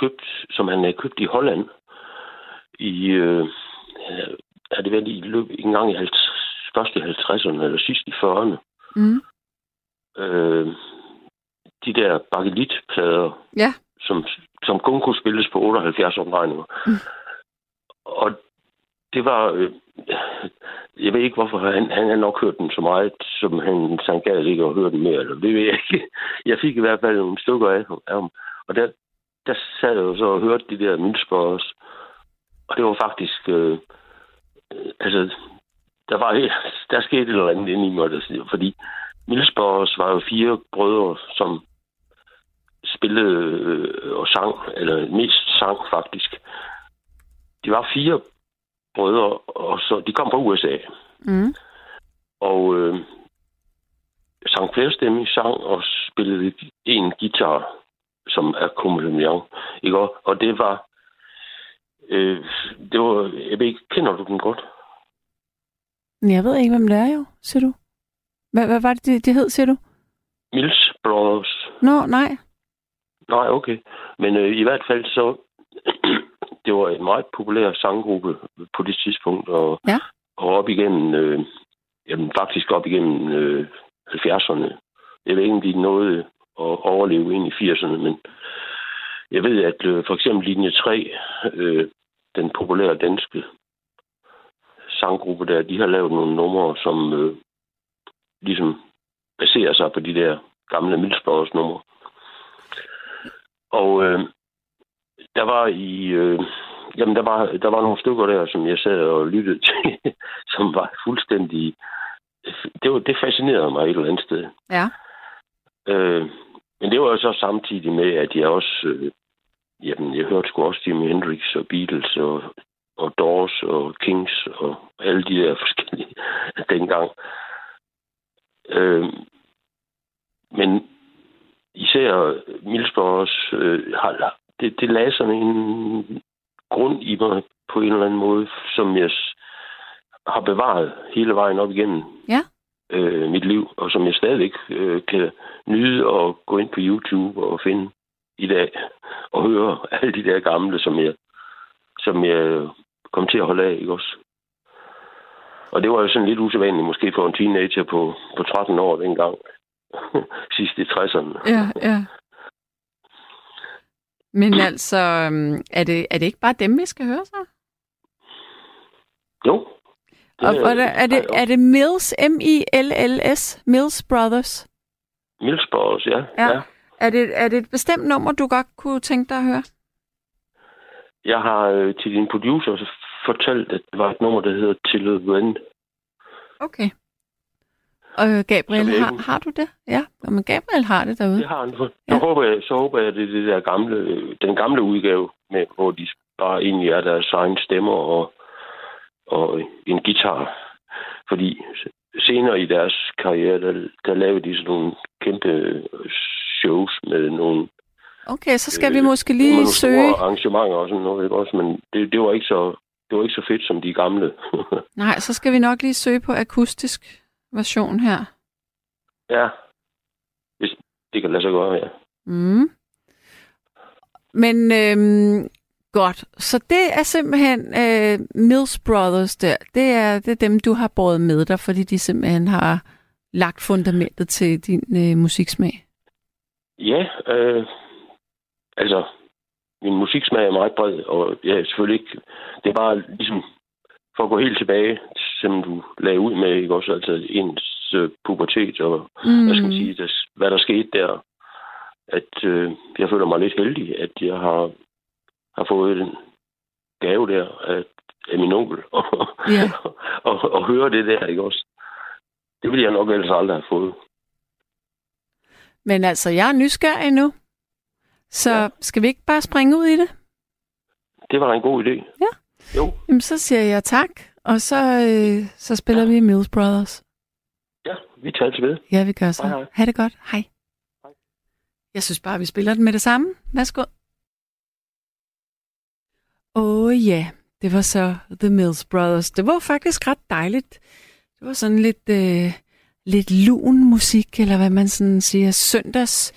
købt, som han havde købt i Holland i, øh, det været i løb, en gang i 50, først i 50'erne eller sidst i 40'erne. Mm. Øh, de der bakelitplader, Ja. som, som kun kunne spilles på 78 omdrejninger. Mm. Og det var... Øh, jeg ved ikke, hvorfor han, han har nok hørt dem så meget, som han, så han gad ikke at høre dem mere. Eller, det ved jeg ikke. Jeg fik i hvert fald nogle stykker af, af ham. Og der, der sad jeg jo så og hørte de der mønstre også. Og det var faktisk... Øh, øh, altså, der var der skete et eller andet inde i mig, der, siger- fordi Milsborgs var jo fire brødre, som spillede øh, og sang, eller mest sang faktisk. De var fire brødre, og så de kom fra USA, Mm. og øh, sang flerstemmig sang og spillede en guitar, som er Kummelmjang. Ikke? Og, og det var, øh, det var, jeg ved ikke, kender du den godt? Jeg ved ikke, hvem det er jo, siger du. Hvad, hvad var det, det, det hed, siger du? Mills Brothers. Nå, nej. Nej, okay. Men øh, i hvert fald så, det var en meget populær sanggruppe på det tidspunkt, og, Ja. og op igennem, øh, jamen faktisk op igennem øh, 70'erne. Jeg ved ikke, om de nåede at overleve ind i 80'erne, men jeg ved, at øh, for eksempel linje 3, øh, den populære danske sanggruppe der, de har lavet nogle numre, som øh, ligesom baserer sig på de der gamle Milsborgs numre. Og øh, der var i... Øh, jamen, der var, der var nogle stykker der, som jeg sad og lyttede til, som var fuldstændig... Det, var, det fascinerede mig et eller andet sted. Ja. Øh, men det var jo så samtidig med, at jeg også... Øh, jamen, jeg hørte sgu også Jimi Hendrix og Beatles og, og Doors og Kings og alle de der forskellige dengang. Øh, men især Milsborgs øh, har, det, det lagde sådan en grund i mig på en eller anden måde, som jeg har bevaret hele vejen op igennem Ja. øh, mit liv, og som jeg stadigvæk øh, kan nyde at gå ind på YouTube og finde i dag, og høre alle de der gamle, som jeg, som jeg kom til at holde af, ikke også? Og det var jo sådan lidt usædvanligt, måske for en teenager på, på 13 år dengang. Sidst i 60'erne. Ja, ja. Men altså, øhm, er det, er det ikke bare dem, vi skal høre så? Jo. Og, og er, er, det, er det Mills, M-I-L-L-S, Mills Brothers? Milsborgs, ja. Ja. ja. Er det, er det et bestemt nummer, du godt kunne tænke dig at høre? Jeg har øh, til din producer fortalt, at det var et nummer, der hedder Till the End. Okay. Og øh, Gabriel, har, ikke- har du det? Ja, men Gabriel har det derude. Det har han. Så, Ja. håber jeg, så håber jeg, at det er det der gamle, den gamle udgave, med, hvor de bare egentlig er deres egen stemmer og, og en guitar. Fordi senere i deres karriere, der, der lavede de sådan nogle kæmpe shows med nogle, Okay, så skal Øh, vi måske lige nogle søge. store arrangementer og sådan noget. Ikke? Også, men det, det, var ikke så, det var ikke så fedt som de gamle. Nej, så skal vi nok lige søge på akustisk version her. ja, hvis det kan lade sig gøre, ja. Mm. Men øhm, godt, så det er simpelthen øh, Mills Brothers der. Det er, det er dem, du har båret med dig, fordi de simpelthen har lagt fundamentet til din øh, musiksmag. Ja, øh, altså, min musiksmag er meget bred, og jeg er selvfølgelig ikke... Det er bare ligesom for at gå helt tilbage, som du lagde ud med, ikke også? Altså ens øh, pubertet og, mm. hvad skal man sige, der, hvad der skete der. At øh, jeg føler mig lidt heldig, at jeg har, har fået en gave der af, af min onkel. Og, yeah. og, og, og høre det der, ikke også? Det ville jeg nok ellers aldrig have fået. Men altså, jeg er nysgerrig nu. Så ja. skal vi ikke bare springe ud i det? Det var en god idé. Ja. Jo. Jamen, så siger jeg tak, og så, øh, så spiller ja. vi Mills Brothers. Ja, vi tager ved. Ja, vi gør så. Hej, hej. Ha' det godt. Hej. hej. Jeg synes bare, vi spiller den med det samme. Værsgo. Åh oh, ja, det var så The Mills Brothers. Det var faktisk ret dejligt. Det var sådan lidt, øh, lidt lun musik, eller hvad man sådan siger, søndags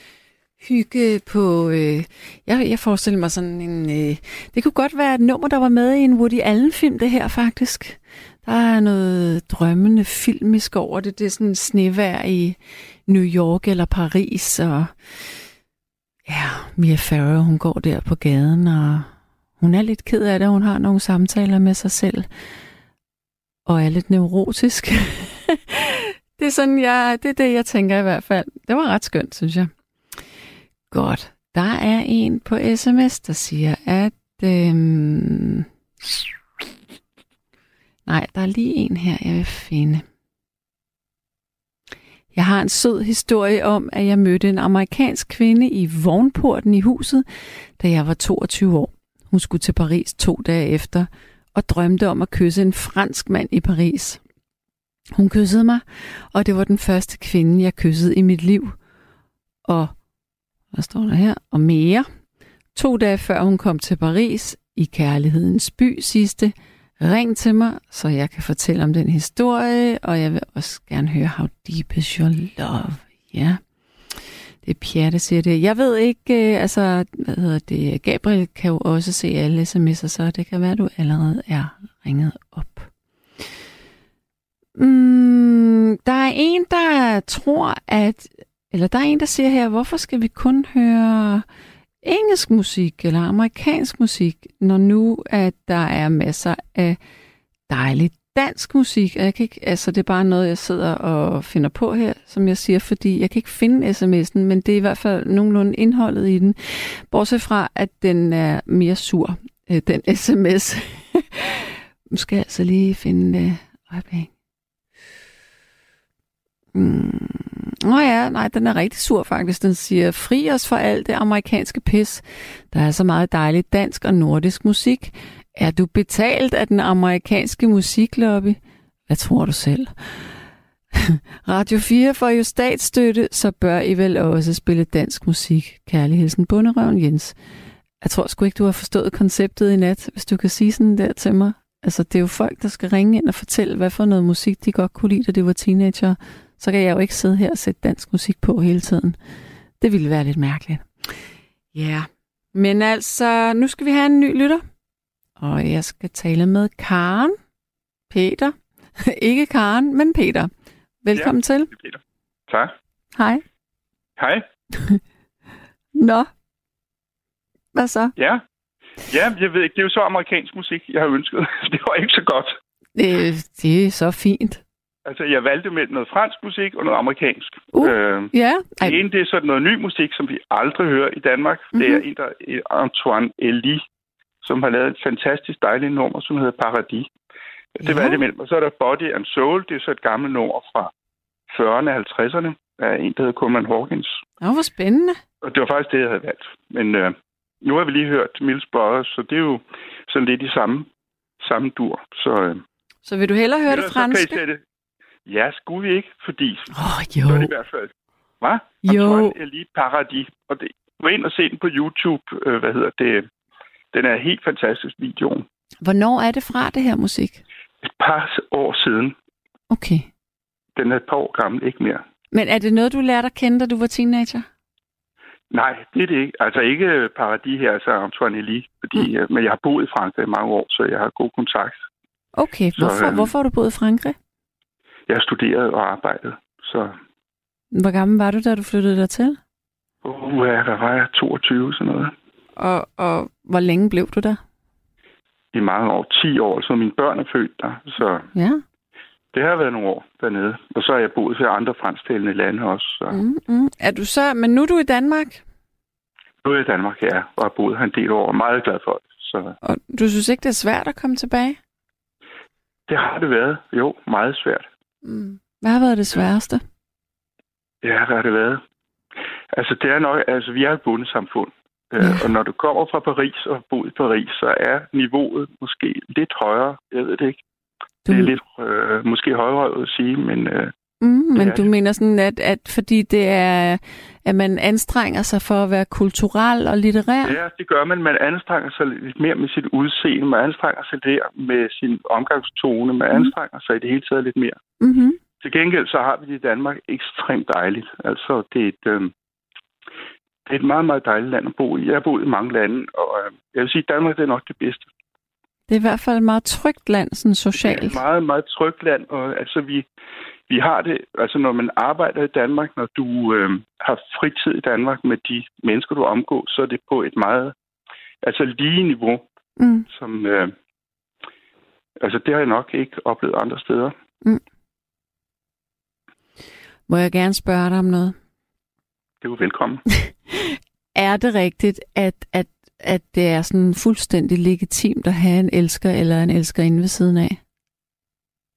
hygge på... Øh, jeg, jeg forestiller mig sådan en... Øh, det kunne godt være et nummer, der var med i en Woody Allen-film, det her faktisk. Der er noget drømmende filmisk over det. Det er sådan snevær i New York eller Paris, og ja, Mia Farrow, hun går der på gaden, og hun er lidt ked af det. Hun har nogle samtaler med sig selv, og er lidt neurotisk. det er sådan, jeg, det er det, jeg tænker i hvert fald. Det var ret skønt, synes jeg. Godt. Der er en på sms, der siger, at... Øhm... Nej, der er lige en her, jeg vil finde. Jeg har en sød historie om, at jeg mødte en amerikansk kvinde i vognporten i huset, da jeg var 22 år. Hun skulle til Paris to dage efter og drømte om at kysse en fransk mand i Paris. Hun kyssede mig, og det var den første kvinde, jeg kyssede i mit liv. Og hvad står der her? Og mere. To dage før hun kom til Paris, i kærlighedens by sidste, ring til mig, så jeg kan fortælle om den historie, og jeg vil også gerne høre, how deep is your love? Ja, det er Pierre, der siger det. Jeg ved ikke, øh, altså, hvad hedder det, Gabriel kan jo også se alle sms'er, så det kan være, at du allerede er ringet op. Mm, der er en, der tror, at eller der er en, der siger her, hvorfor skal vi kun høre engelsk musik eller amerikansk musik, når nu at der er masser af dejlig dansk musik. Jeg kan ikke, altså det er bare noget, jeg sidder og finder på her, som jeg siger, fordi jeg kan ikke finde sms'en, men det er i hvert fald nogenlunde indholdet i den. Bortset fra, at den er mere sur, øh, den sms. nu skal jeg altså lige finde det. øjeblik. Mm. Nå ja, nej, den er rigtig sur faktisk. Den siger, fri os for alt det amerikanske pis. Der er så meget dejlig dansk og nordisk musik. Er du betalt af den amerikanske musiklobby? Hvad tror du selv? Radio 4 får jo statsstøtte, så bør I vel også spille dansk musik. Kærligheden Bunderøven Jens. Jeg tror sgu ikke, du har forstået konceptet i nat, hvis du kan sige sådan der til mig. Altså, det er jo folk, der skal ringe ind og fortælle, hvad for noget musik de godt kunne lide, da de var teenager så kan jeg jo ikke sidde her og sætte dansk musik på hele tiden. Det ville være lidt mærkeligt. Ja, yeah. men altså, nu skal vi have en ny lytter. Og jeg skal tale med Karen. Peter. ikke Karen, men Peter. Velkommen ja, til. Peter. Tak. Hej. Hej. Nå. Hvad så? Ja. Ja, jeg ved ikke, det er jo så amerikansk musik, jeg har ønsket. Det var ikke så godt. Det, det er så fint. Altså, jeg valgte mellem noget fransk musik og noget amerikansk. Uh, øh, ja. Det ene, det er sådan noget ny musik, som vi aldrig hører i Danmark. Mm-hmm. Det er mhm. en, der er Antoine Elie, som har lavet et fantastisk dejligt nummer, som hedder Paradis. Det ja. valgte mellem. Og så er der Body and Soul. Det er så et gammelt nummer fra 40'erne og 50'erne af en, der hedder Coleman Hawkins. Åh, hvor spændende. Og det var faktisk det, jeg havde valgt. Men øh, nu har vi lige hørt Mills Brothers, så det er jo sådan lidt i samme, samme dur. Så, øh, så vil du hellere høre det franske? Ja, skulle vi ikke, fordi oh, jo. så er det i hvert fald. Hvad? Jo. lige paradis. Og det, gå ind og se den på YouTube. Øh, hvad hedder det? Den er helt fantastisk, videoen. Hvornår er det fra, det her musik? Et par år siden. Okay. Den er et par år gammel, ikke mere. Men er det noget, du lærte at kende, da du var teenager? Nej, det er det ikke. Altså ikke Paradis her, altså Antoine Elie. Fordi, mm. Men jeg har boet i Frankrig i mange år, så jeg har god kontakt. Okay, hvorfor, så, øhm, hvorfor har du boet i Frankrig? Jeg studerede og arbejdede. Så... Hvor gammel var du, da du flyttede der til? Uh, ja, der var jeg 22, sådan noget. Og, og hvor længe blev du der? I mange år. 10 år, så mine børn er født der. Så Ja. det har været nogle år dernede. Og så har jeg boet i andre fransktalende lande også. Så Mm, mm. Er du så, men nu er du i Danmark, nu er jeg i Danmark, ja, og har boet her en del år. og er meget glad for det. Så og du synes ikke, det er svært at komme tilbage? det har det været. Jo, meget svært. Mm. Hvad har været det sværeste? Ja, hvad har det været? Altså, det er nok, altså, vi er et bundesamfund. Øh, Ja. og når du kommer fra Paris og har boet i Paris, så er niveauet måske lidt højere. Jeg ved det ikke. Du, Det er lidt øh, måske højere at sige, men øh, mm, men du mener sådan, at, at fordi det er, at man anstrenger sig for at være kulturel og litterær? ja, det gør man. Man anstrenger sig lidt mere med sit udseende. Man anstrenger sig der med sin omgangstone. Man Mhm. anstrenger sig i det hele taget lidt mere. Mm-hmm. Til gengæld så har vi det i Danmark ekstremt dejligt. Altså, det er et, øh, det er et meget, meget dejligt land at bo i. Jeg har boet i mange lande, og øh, jeg vil sige, at Danmark det er nok det bedste. Det er i hvert fald et meget trygt land, sådan Det er socialt. et meget, meget trygt land, og altså vi, vi har det, altså når man arbejder i Danmark, når du øh, har fritid i Danmark med de mennesker, du omgår, så er det på et meget, altså lige niveau, Mm. som, øh, altså det har jeg nok ikke oplevet andre steder. Må jeg gerne spørge dig om noget? Det er jo velkommen. Er det rigtigt, at, at, at det er sådan fuldstændig legitimt at have en elsker eller en elskerinde ved siden af?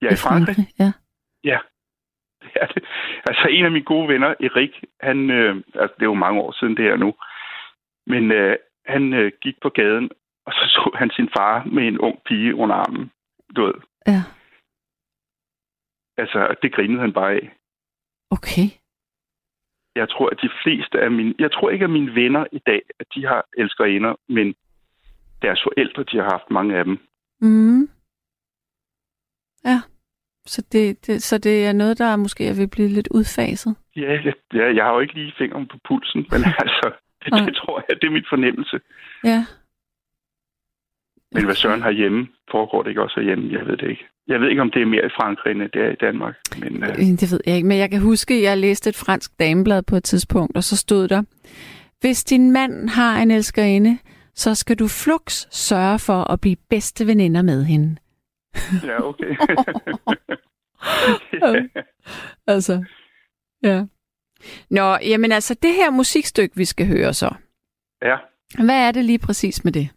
Er i Frankrig. Ja. Det er det. Altså en af mine gode venner, Erik, han, øh, altså det er jo mange år siden det her nu, men øh, han øh, gik på gaden, og så så han sin far med en ung pige under armen. Du ved, ja. altså det grinede han bare af. Okay. Jeg tror, at de fleste af mine... Jeg tror ikke, at mine venner i dag, at de har elskerinder, men deres forældre, de har haft mange af dem. Mm. Ja. Så det, det, så det er noget, der måske er ved at blive lidt udfaset? Ja, ja, jeg har jo ikke lige fingeren på pulsen, men altså, det, det tror jeg, det er min fornemmelse. Ja. Men hvad søren herhjemme, foregår det ikke også herhjemme? Jeg ved det ikke. Jeg ved ikke, om det er mere i Frankrig, end det er i Danmark. Men øh, Øh, Det ved jeg ikke, men jeg kan huske, at jeg læste et fransk dameblad på et tidspunkt, og så stod der, hvis din mand har en elskerinde, så skal du flux sørge for at blive bedste veninder med hende. ja, okay. Altså, ja. Nå, jamen altså, det her musikstykke, vi skal høre så. ja, Hvad er det lige præcis med det?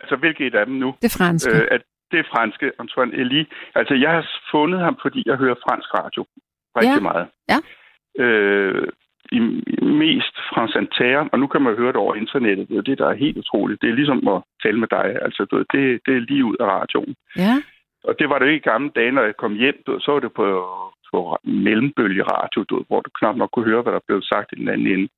altså hvilket af dem nu? Det franske. Øh, at det er franske, Antoine Elie. Altså, jeg har fundet ham, fordi jeg hører fransk radio rigtig Ja. meget. Ja. Øh, i, mest France Inter, og nu kan man høre det over internettet. Det er det, der er helt utroligt. Det er ligesom at tale med dig. Altså, du det, det er lige ud af radioen. Ja, Og det var det jo ikke i gamle dage, når jeg kom hjem. Du så var det på, på mellembølgeradio, du hvor du knap nok kunne høre, hvad der blev sagt i den anden ende.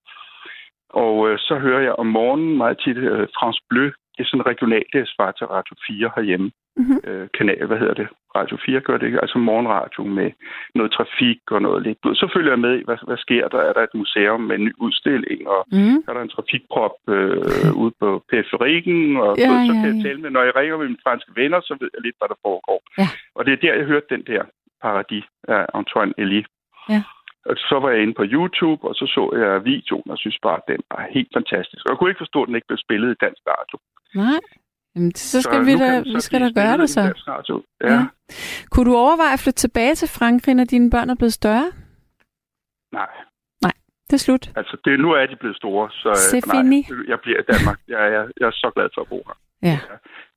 Og øh, så hører jeg om morgenen meget tit øh, France Bleu. Det er sådan regionalt, det er svar til Radio 4 herhjemme. Mhm. Øh, kanal, hvad hedder det? Radio 4 gør det? Altså morgenradio med noget trafik og noget lidt. Så følger jeg med i, hvad, hvad sker der? Er der et museum med en ny udstilling? Og mm. er der en trafikprop øh, ude på periferikken? Og Ja, ja, så ja, kan jeg ja. tale med, når jeg ringer med mine franske venner, så ved jeg lidt, hvad der foregår. Ja. Og det er der, jeg hørte den der paradis af Antoine Elie. Ja. Og så var jeg inde på YouTube, og så så jeg videoen, og synes bare, at den var helt fantastisk. Og jeg kunne ikke forstå, at den ikke blev spillet i dansk radio. Nej. Jamen, så skal vi nu da, vi skal da gøre det så. Ja. Ja. ja. Kunne du overveje at flytte tilbage til Frankrig, når dine børn er blevet større? Nej, Det er slut. altså det, nu er de blevet store, så øh, nej, jeg bliver i Danmark. Jeg, jeg, jeg er så glad for at bo her. Ja.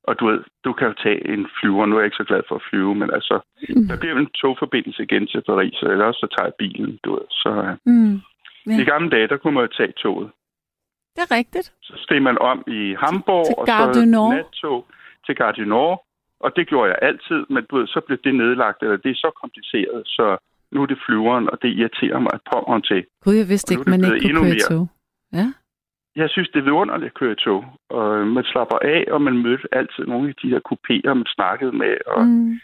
Og du ved, du kan jo tage en flyver. Nu er jeg ikke så glad for at flyve, men altså, Mm. der bliver en togforbindelse igen til Paris, eller også så tager jeg bilen, du ved. Så øh, Mm. Ja. i gamle dage, der kunne man jo tage toget. Det er rigtigt. Så steg man om i Hamburg, Til og Gare så nattog til Gare Nord. Og det gjorde jeg altid, men du ved, så blev det nedlagt, eller det er så kompliceret, så nu er det flyveren, og det irriterer mig pommeren til. Gud, jeg vidste Og ikke, man ikke kunne køre mere. tog. Ja. Jeg synes, det er vidunderligt at køre i tog. Og man slapper af, og man mødte altid nogle af de her kupéer, man snakkede med. Og Mm.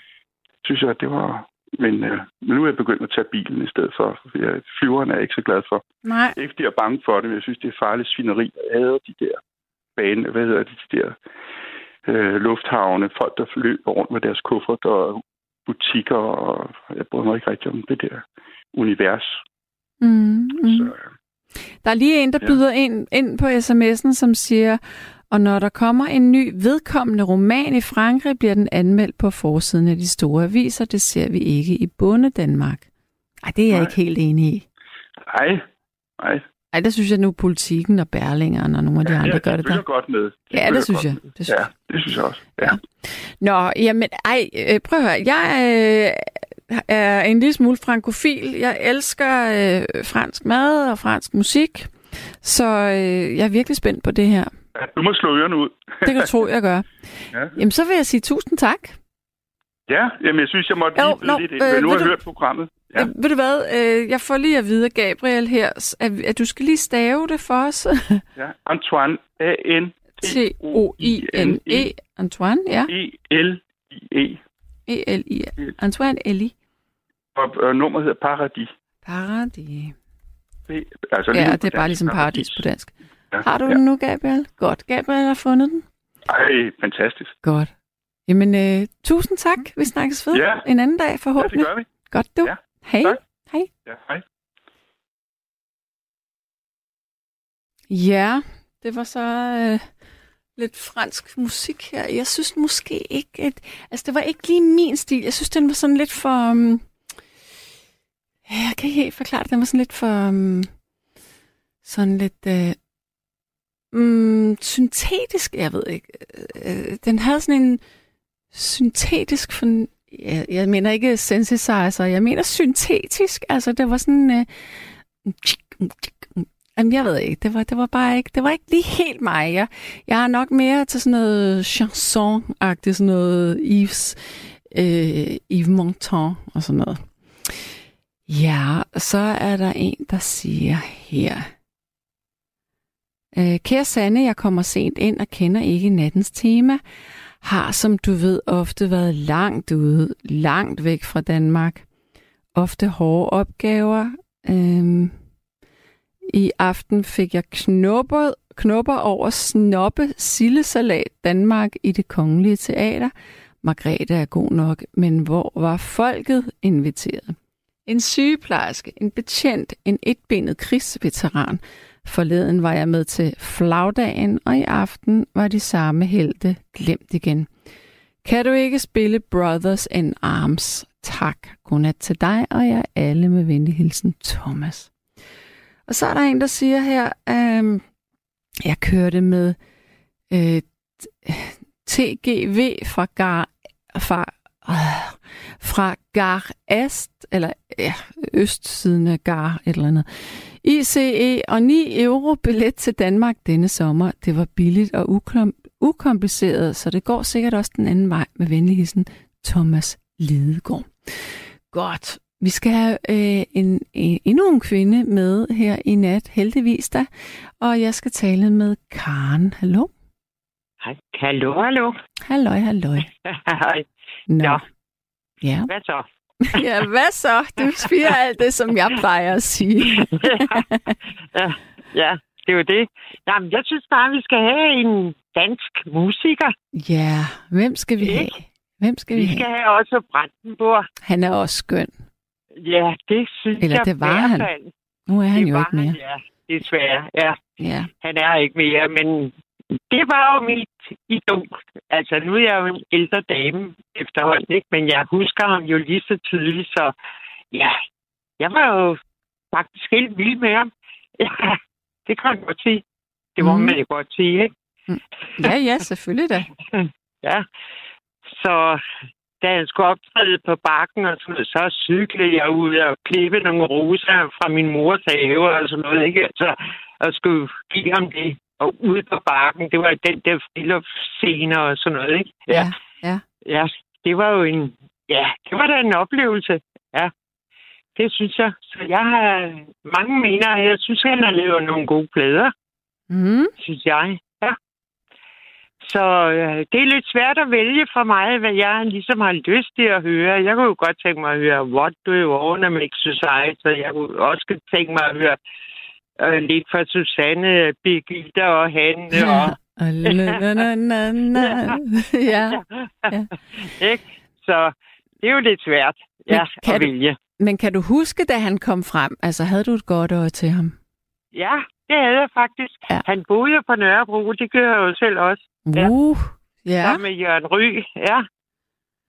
synes jeg, at det var... Men, øh, men nu er jeg begyndt at tage bilen i stedet for. For jeg, flyveren er jeg ikke så glad for. Nej. Ikke fordi jeg er bange for det, men jeg synes, det er farligt svineri. Jeg hader de der bane, hvad hedder det, de der øh, lufthavne, folk, der løber rundt med deres kuffert og butikker, og jeg bryder mig ikke rigtig om det der univers. Mm. Så, Mm. øh, Der er lige en, der Ja. byder ind, ind på sms'en, som siger, og når der kommer en ny vedkommende roman i Frankrig, bliver den anmeldt på forsiden af de store aviser. Det ser vi ikke i Bonde Danmark. Ej, det er jeg Nej. ikke helt enig i. Nej, nej. Ej, der synes jeg nu, politikken og Berlingeren og nogle af de andre gør det der. godt med. De Ja, det synes jeg. med. Det synes ja, det synes jeg også. Ja. Nå, jamen, ej, øh, prøv at høre. Jeg øh, er en lille smule frankofil. Jeg elsker øh, fransk mad og fransk musik. Så øh, jeg er virkelig spændt på det her. Ja. Du må slå ørerne ud. Det kan du tro, jeg gør. Ja. Jamen, så vil jeg sige tusind tak. Ja, jamen jeg synes, jeg måtte Jo, lige nå, lidt ind. øh, Men nu har jeg du- hørt programmet. Ja. Ja. Ved du hvad? Øh, jeg får lige at vide, Gabriel her, at, at du skal lige stave det for os. ja. Antoine, A-N T-O-I-N-E. Antoine, ja. E-L-I-E. E-L-I. Antoine Eli. Og, og nummeret hedder Paradis. Paradis. Det, altså, Ja, det er bare ligesom paradis på dansk. Ja. Har du ja. den nu, Gabriel? Godt. Gabriel har fundet den. Ej, fantastisk. Godt. Jamen, øh, tusind tak. Vi snakkes ved Ja. en anden dag Ja, det forhåbentlig. gør vi. Godt du. Ja. Hej. Tak. Hej. Ja, hej. Ja, det var så øh, lidt fransk musik her. Jeg synes måske ikke, at... Altså, det var ikke lige min stil. Jeg synes, den var sådan lidt for... Um, jeg kan ikke helt forklare det. Den var sådan lidt for... Um, sådan lidt... Øh, mm, syntetisk, jeg ved ikke. Øh, øh den havde sådan en syntetisk... For, jeg, jeg mener ikke synthesizer, jeg mener syntetisk. Altså, det var sådan... Øh, Jamen, jeg ved ikke. Det var, det var bare ikke, det var ikke lige helt mig. Jeg, jeg er nok mere til sådan noget chanson-agtigt, sådan noget Yves, øh, Yves Montand og sådan noget. Ja, så er der en, der siger her. Øh, Kære Sanne, jeg kommer sent ind og kender ikke nattens tema. Har, som du ved, ofte været langt ude, langt væk fra Danmark. Ofte hårde opgaver. Øhm, i aften fik jeg knopper, knopper over snoppe sillesalat Danmark i det kongelige teater. Margrethe er god nok, men hvor var folket inviteret? En sygeplejerske, en betjent, en etbenet krigsveteran. Forleden var jeg med til flagdagen, og i aften var de samme helte glemt igen. Kan du ikke spille Brothers in Arms? Tak. Godnat til dig, og jeg alle med venlig hilsen, Thomas. Og så er der en, der siger her, øhm, jeg kørte med øh, TGV fra Gar, fra, øh, fra Gar Est, eller ja, østsiden af Gar, et eller andet. ICE og 9 euro billet til Danmark denne sommer. Det var billigt og ukom- ukompliceret, så det går sikkert også den anden vej med venligheden Thomas Lidegaard. Godt. Vi skal have øh, en, en, endnu en kvinde med her i nat, heldigvis da. Og jeg skal tale med Karen. Hallo? Hej. Hallo, hallo. Halløj, halløj. Hej. Nå. Ja. Ja. Hvad så? Ja, hvad så? Du siger alt det, som jeg plejer at sige. ja, ja, det er jo det. Jamen, jeg synes bare, vi skal have en dansk musiker. Ja, hvem skal vi have? Hvem skal vi Vi skal have? også Brandenburg. Han er også skøn. Ja, det synes Eller jeg det var han. fald. Nu er han det jo var ikke mere. Han, ja, desværre. Ja, Ja. han er ikke mere, men det var jo mit idol. Altså, nu er jeg jo en ældre dame efterhånden, ikke? men jeg husker ham jo lige så tydeligt, så ja, jeg var jo faktisk helt vild med ham. Ja, det kan man godt sige. Det må Mm. mm. man jo godt sige, ikke? Ja, ja, selvfølgelig da. Ja. Så da jeg skulle optræde på bakken og sådan noget, så cyklede jeg ud og klippe nogle roser fra min mors have og sådan noget, ikke? Altså, og skulle give ham det. Og ude på bakken, det var den der friluftsscene og sådan noget, ikke? Ja, ja. Ja, det var jo en... Ja, det var da en oplevelse. Ja, det synes jeg. Så jeg har mange mener, jeg synes, han har lavet nogle gode plader Mm. synes jeg. Ja. Så øh, det er lidt svært at vælge for mig, hvad jeg ligesom har lyst til at høre. Jeg kunne jo godt tænke mig at høre What Do You Wanna Make Society, og jeg kunne også tænke mig at høre øh, lidt fra Susanne, Birgitte og Hanne. Og, Og la, na, na, na. Ja. Ja. Ikke? Så det er jo lidt svært Men ja, kan at du- vælge. Men kan du huske, da han kom frem? Altså, havde du et godt øje til ham? Ja, det havde jeg faktisk. Ja. Ja. Han boede på Nørrebro, det gør jeg jo selv også. Ja. Uh, ja. Sammen med Jørgen Ry, ja.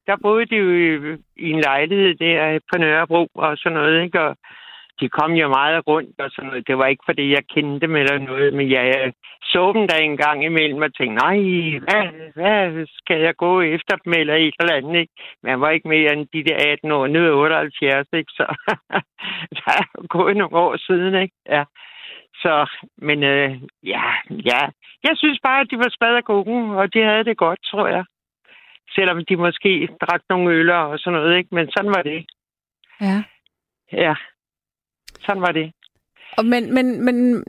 Der boede de jo i, i en lejlighed der på Nørrebro og sådan noget, ikke? Og de kom jo meget rundt og sådan noget. Det var ikke, fordi jeg kendte dem eller noget, men jeg så dem der en gang imellem og tænkte, nej, hvad, hvad skal jeg gå efter dem eller et eller andet, ikke? Men jeg var ikke mere end de der 18 år, nu er jeg 78, ikke? Så der er gået nogle år siden, ikke? Ja. Så, men øh, ja, ja. Jeg synes bare, at de var spadet gode, og de havde det godt, tror jeg. Selvom de måske drak nogle øller og sådan noget, ikke? Men sådan var det. ja. Ja. Sådan var det. Og men, men, men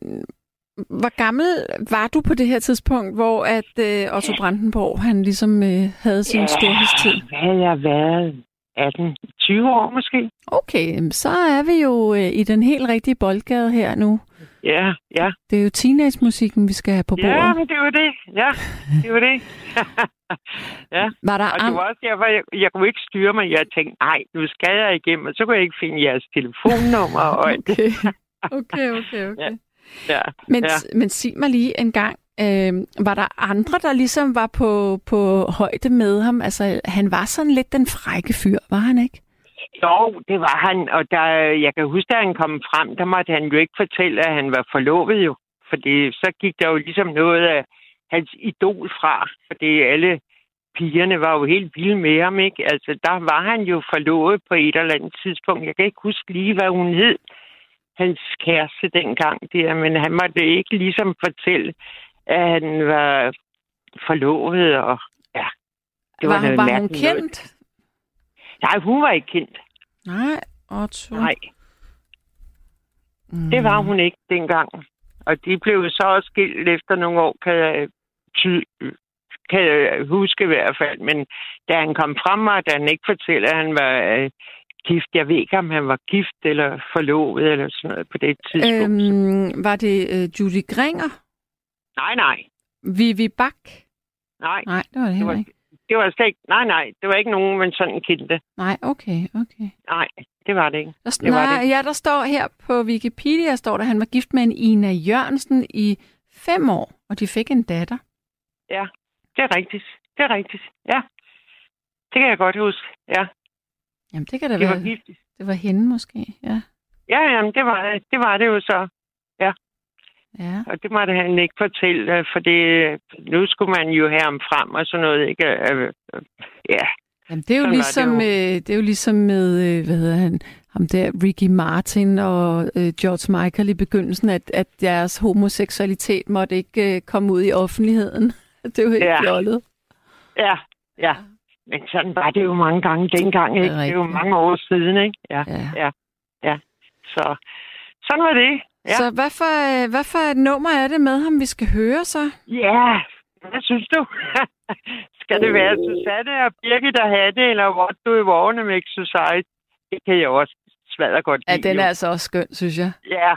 hvor gammel var du på det her tidspunkt, hvor at øh, Otto Brandenborg, han ligesom øh, havde sin Ja. storhedstid? Hvad har jeg været? 18, 20 år måske? Okay, så er vi jo øh, i den helt rigtige boldgade her nu. Ja, ja. Det er jo teenage-musikken, vi skal have på bordet. Ja, men det var det. Ja, det var det. ja. Var der Og det var også derfor, jeg, jeg kunne ikke styre mig. Jeg tænkte, nej, nu skal jeg igennem, og så kunne jeg ikke finde jeres telefonnummer og. Okay, okay, okay. okay. Ja. Men, Ja. men sig mig lige en gang, øh, var der andre, der ligesom var på, på højde med ham? Altså, han var sådan lidt den frække fyr, var han ikke? Jo, det var han, og der, jeg kan huske, da han kom frem, der måtte han jo ikke fortælle, at han var forlovet jo. Fordi så gik der jo ligesom noget af hans idol fra, fordi alle pigerne var jo helt vilde med ham, ikke? Altså, der var han jo forlovet på et eller andet tidspunkt. Jeg kan ikke huske lige, hvad hun hed, hans kæreste dengang der, men han måtte ikke ligesom fortælle, at han var forlovet, og ja. Det var, var, noget var hun mærkeligt noget. kendt? Nej, hun var ikke kendt. Nej, Otto. Nej. Mm. Det var hun ikke dengang. Og de blev så også skilt efter nogle år, kan jeg, ty, kan jeg huske i hvert fald. Men da han kom frem, og da han ikke fortæller, at han var øh, gift, jeg ved ikke, om han var gift eller forlovet eller sådan noget på det tidspunkt. Øhm. Var det øh, Judy Gringer? Nej, nej. Vivi Bak? Nej, Nej, det var det det heller var, ikke. det var slet ikke, nej, nej, det var ikke nogen, man sådan kendte. Nej, okay, okay. Nej, det var det ikke. Der, Det var nej, det. Ja, der står her på Wikipedia, står der, at han var gift med en Ina Jørgensen i fem år, og de fik en datter. Ja, det er rigtigt. Det er rigtigt, ja. Det kan jeg godt huske, ja. Jamen, det kan da De være, var gift. det var hende måske, ja. Ja, jamen, det var, det var det jo så. Ja, Og det måtte han ikke fortælle, for det, nu skulle man jo have ham frem og sådan noget, ikke? Øh, øh, Ja, Jamen, det er jo Sådan ligesom, det øh, det er jo ligesom med, øh, hvad hedder han, ham der, Ricky Martin og øh, George Michael i begyndelsen, at, at deres homoseksualitet måtte ikke øh, komme ud i offentligheden. Det er jo helt Ja. fjollet. ja, ja. Men sådan var det jo mange gange dengang, ikke? Det er jo mange år siden, ikke? Ja, Ja. så sådan var det. Ja. Så hvad for, øh, hvad for et nummer er det med ham, vi skal høre så? Ja, hvad synes du? Skal det være Susanne og Birgit, der have det, eller What Do You Want to Make Society? Det kan jeg også smadre godt Ja, lide. den jo. er altså også skøn, synes jeg. Ja,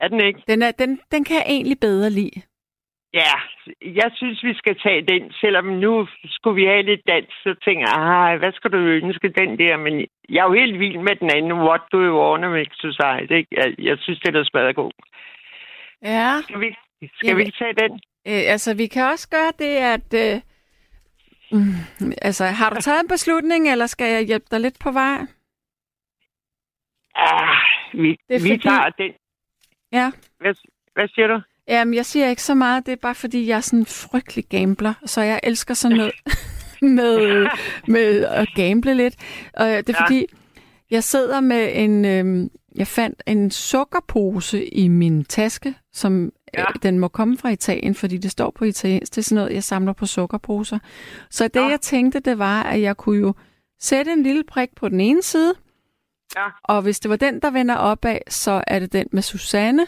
er den ikke? Den, er, den, den kan jeg egentlig bedre lide. Ja, jeg synes, vi skal tage den, selvom nu skulle vi have lidt dans, så tænker jeg, "Ej, hvad skal du ønske den der? Men jeg er jo helt vild med den anden, What Do You Make Society? Ikke? Jeg, jeg synes, det er smadret god. Ja. Skal vi, skal Jamen- vi ikke tage den? Øh, altså, vi kan også gøre det, at... Øh, mm, altså, har du taget en beslutning, eller skal jeg hjælpe dig lidt på vej? Ah, vi, Det er vi fordi- tager den. Ja. Hvad, hvad siger du? Jamen, jeg siger ikke så meget. Det er bare, fordi jeg er sådan en frygtelig gambler, så jeg elsker sådan noget med, med at gamble lidt. Og det er Ja. fordi, jeg sidder med en... Øh, jeg fandt en sukkerpose i min taske, som Ja. øh, den må komme fra Italien, fordi det står på italiensk. Det er sådan noget, jeg samler på sukkerposer. Så det, Ja. jeg tænkte, det var, at jeg kunne jo sætte en lille prik på den ene side, Ja. og hvis det var den, der vender opad, så er det den med Susanne.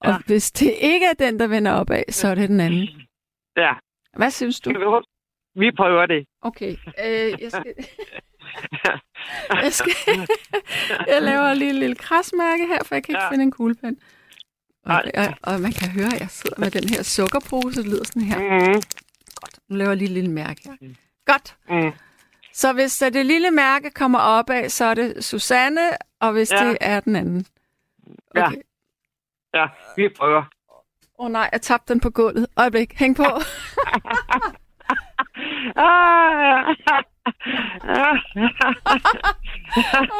Og Ja. hvis det ikke er den, der vender opad, så er det den anden. Ja, Hvad synes du? vi prøver det. Okay, øh, jeg skal... jeg, skal jeg laver lige et lille krasmærke her, for jeg kan ikke Ja. finde en kuglepen. Og, Nej. og, og man kan høre, at jeg sidder med den her sukkerpose, det lyder sådan her. Mm-hmm. Nu laver jeg lige et lille mærke her. Godt. Mm. Så hvis øh, det lille mærke kommer opad, så er det Susanne, og hvis Ja. det er den anden. Okay. Ja, vi prøver. Åh oh, nej, jeg tabte den på gulvet. Øjeblik, hæng på.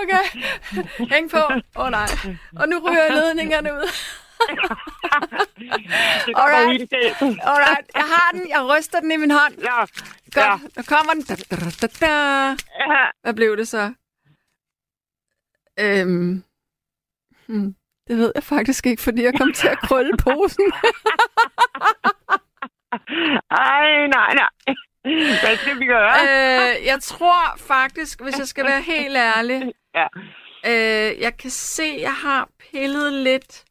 Okay, hæng på. Åh oh, nej. Og nu ryger ledningerne ud. Alright. Alright, jeg har den. Jeg ryster den i min hånd. Ja, Godt, Ja. nu kommer den. Da, da, da, da, da. ja. Hvad blev det så? Øhm, hmm, det ved jeg faktisk ikke, fordi jeg kom til at krølle posen. Ej, nej, nej. Hvad skal vi gøre? øh, jeg tror faktisk, hvis jeg skal være helt ærlig, Ja. øh, jeg kan se, jeg har pillet lidt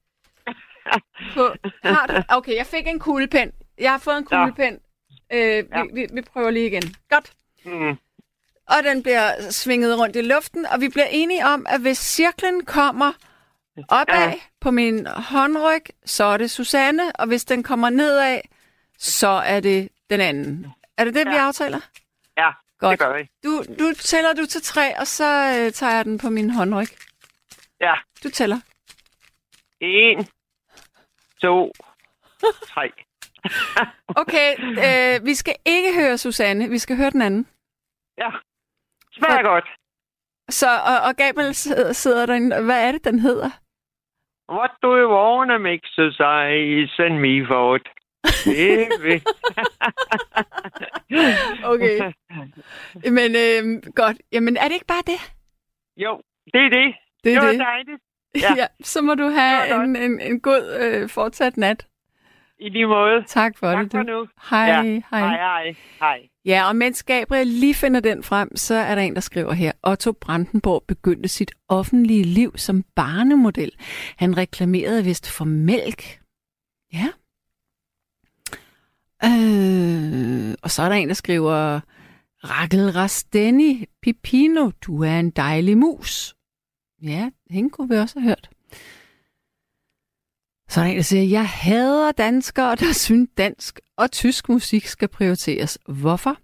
på... Har du? Okay, jeg fik en kuglepen. Jeg har fået en kuglepen. Øh, Ja. vi, vi, vi prøver lige igen. Godt. Mm. Og den bliver svinget rundt i luften, og vi bliver enige om, at hvis cirklen kommer opad ja. På min håndryg, så er det Susanne, og hvis den kommer nedad, så er det den anden. Er det det, ja. vi aftaler? Ja, Godt. det gør vi. Du, du tæller du til tre, og så øh, tager jeg den på min håndryg. Ja. Du tæller. En, to, tre. Okay, øh, vi skal ikke høre Susanne, vi skal høre den anden. Ja, smager godt. Så, og, og Gabriel sidder, sidder derinde. Hvad er det, den hedder? What do you wanna make society send me for it? Baby. Okay. Men øh, godt. Jamen, er det ikke bare det? jo, det er det. Det er var det. dejligt. Ja. Ja. så må du Det have en, en, en god øh, fortsat nat. I lige måde. Tak for Tak det. for du. nu. Hej, Ja. hej. Hej, hej. Hej. Ja, og mens Gabriel lige finder den frem, så er der en, der skriver her. Otto Brandenborg begyndte sit offentlige liv som barnemodel. Han reklamerede vist for mælk. Ja. Øh, og så er der en, der skriver, Rakel Rasteni, Pipino, du er en dejlig mus. Ja, hende kunne vi også have hørt. Så er der en, der siger, jeg hader danskere, der synes dansk og tysk musik skal prioriteres. Hvorfor?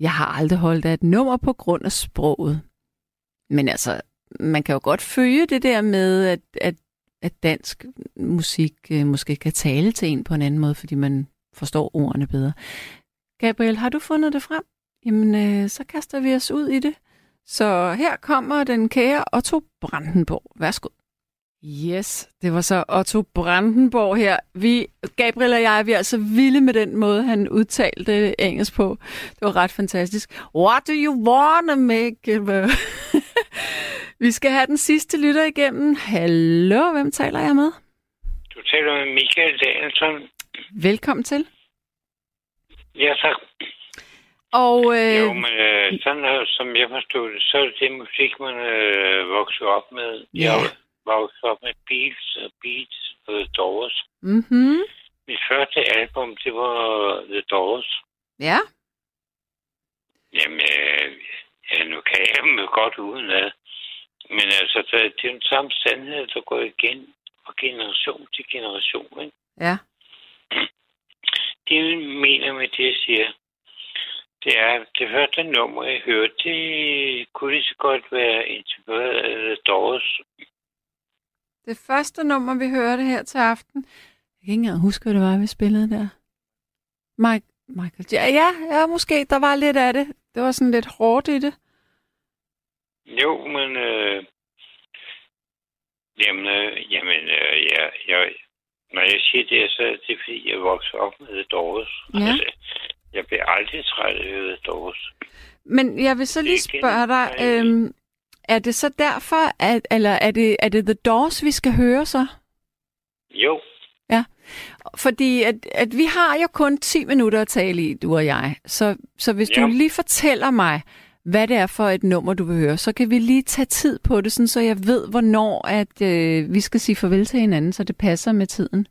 Jeg har aldrig holdt af et nummer på grund af sproget. Men altså, man kan jo godt følge det der med, at, at, at dansk musik øh, måske kan tale til en på en anden måde, fordi man forstår ordene bedre. Gabriel, har du fundet det frem? Jamen, øh, så kaster vi os ud i det. Så her kommer den kære Otto Brandenborg. Værsgo. Yes, det var så Otto Brandenborg her. Vi, Gabriel og jeg, vi er altså vilde med den måde, han udtalte engelsk på. Det var ret fantastisk. What do you wanna make? vi skal have den sidste lytter igennem. Hallo, hvem taler jeg med? Du taler med Michael Danielsen. Velkommen til. Ja, tak. Og øh, Jo, men øh, sådan her, som jeg forstod det, så er det musik, man øh, vokser op med. Ja. Jeg vokset op med Beatles og Beats og The Doors. mm-hmm. Mit første album, det var The Doors. ja, Jamen, øh, ja, nu kan jeg dem godt uden ad. Men altså, det, det er den samme sandhed, der går igen fra generation til generation. Ikke? ja, Det, jeg mener med det, jeg siger, det er, at det første nummer, jeg hørte, det kunne lige så godt være integreret af The Doors. Det første nummer, vi hørte her til aften. Jeg kan ikke engang huske, hvad det var, vi spillede der. Mike, Michael. Ja, ja, ja, måske. Der var lidt af det. Det var sådan lidt hårdt i det. Jo, men... Øh, jamen, øh, jamen øh, jeg, jeg, når jeg siger det, så er det, fordi jeg voksede op med Doors. Ja. Altså, jeg bliver aldrig træt af Doors. Men jeg vil så lige spørge dig, øhm, er det så derfor, at, eller er det, er det The Doors, vi skal høre så? Jo, Fordi at, at vi har jo kun 10 minutter at tale i, du og jeg. Så, så hvis ja. Ja. du lige fortæller mig, hvad det er for et nummer, du vil høre, så kan vi lige tage tid på det, sådan, så jeg ved, hvornår at, øh, vi skal sige farvel til hinanden, så det passer med tiden.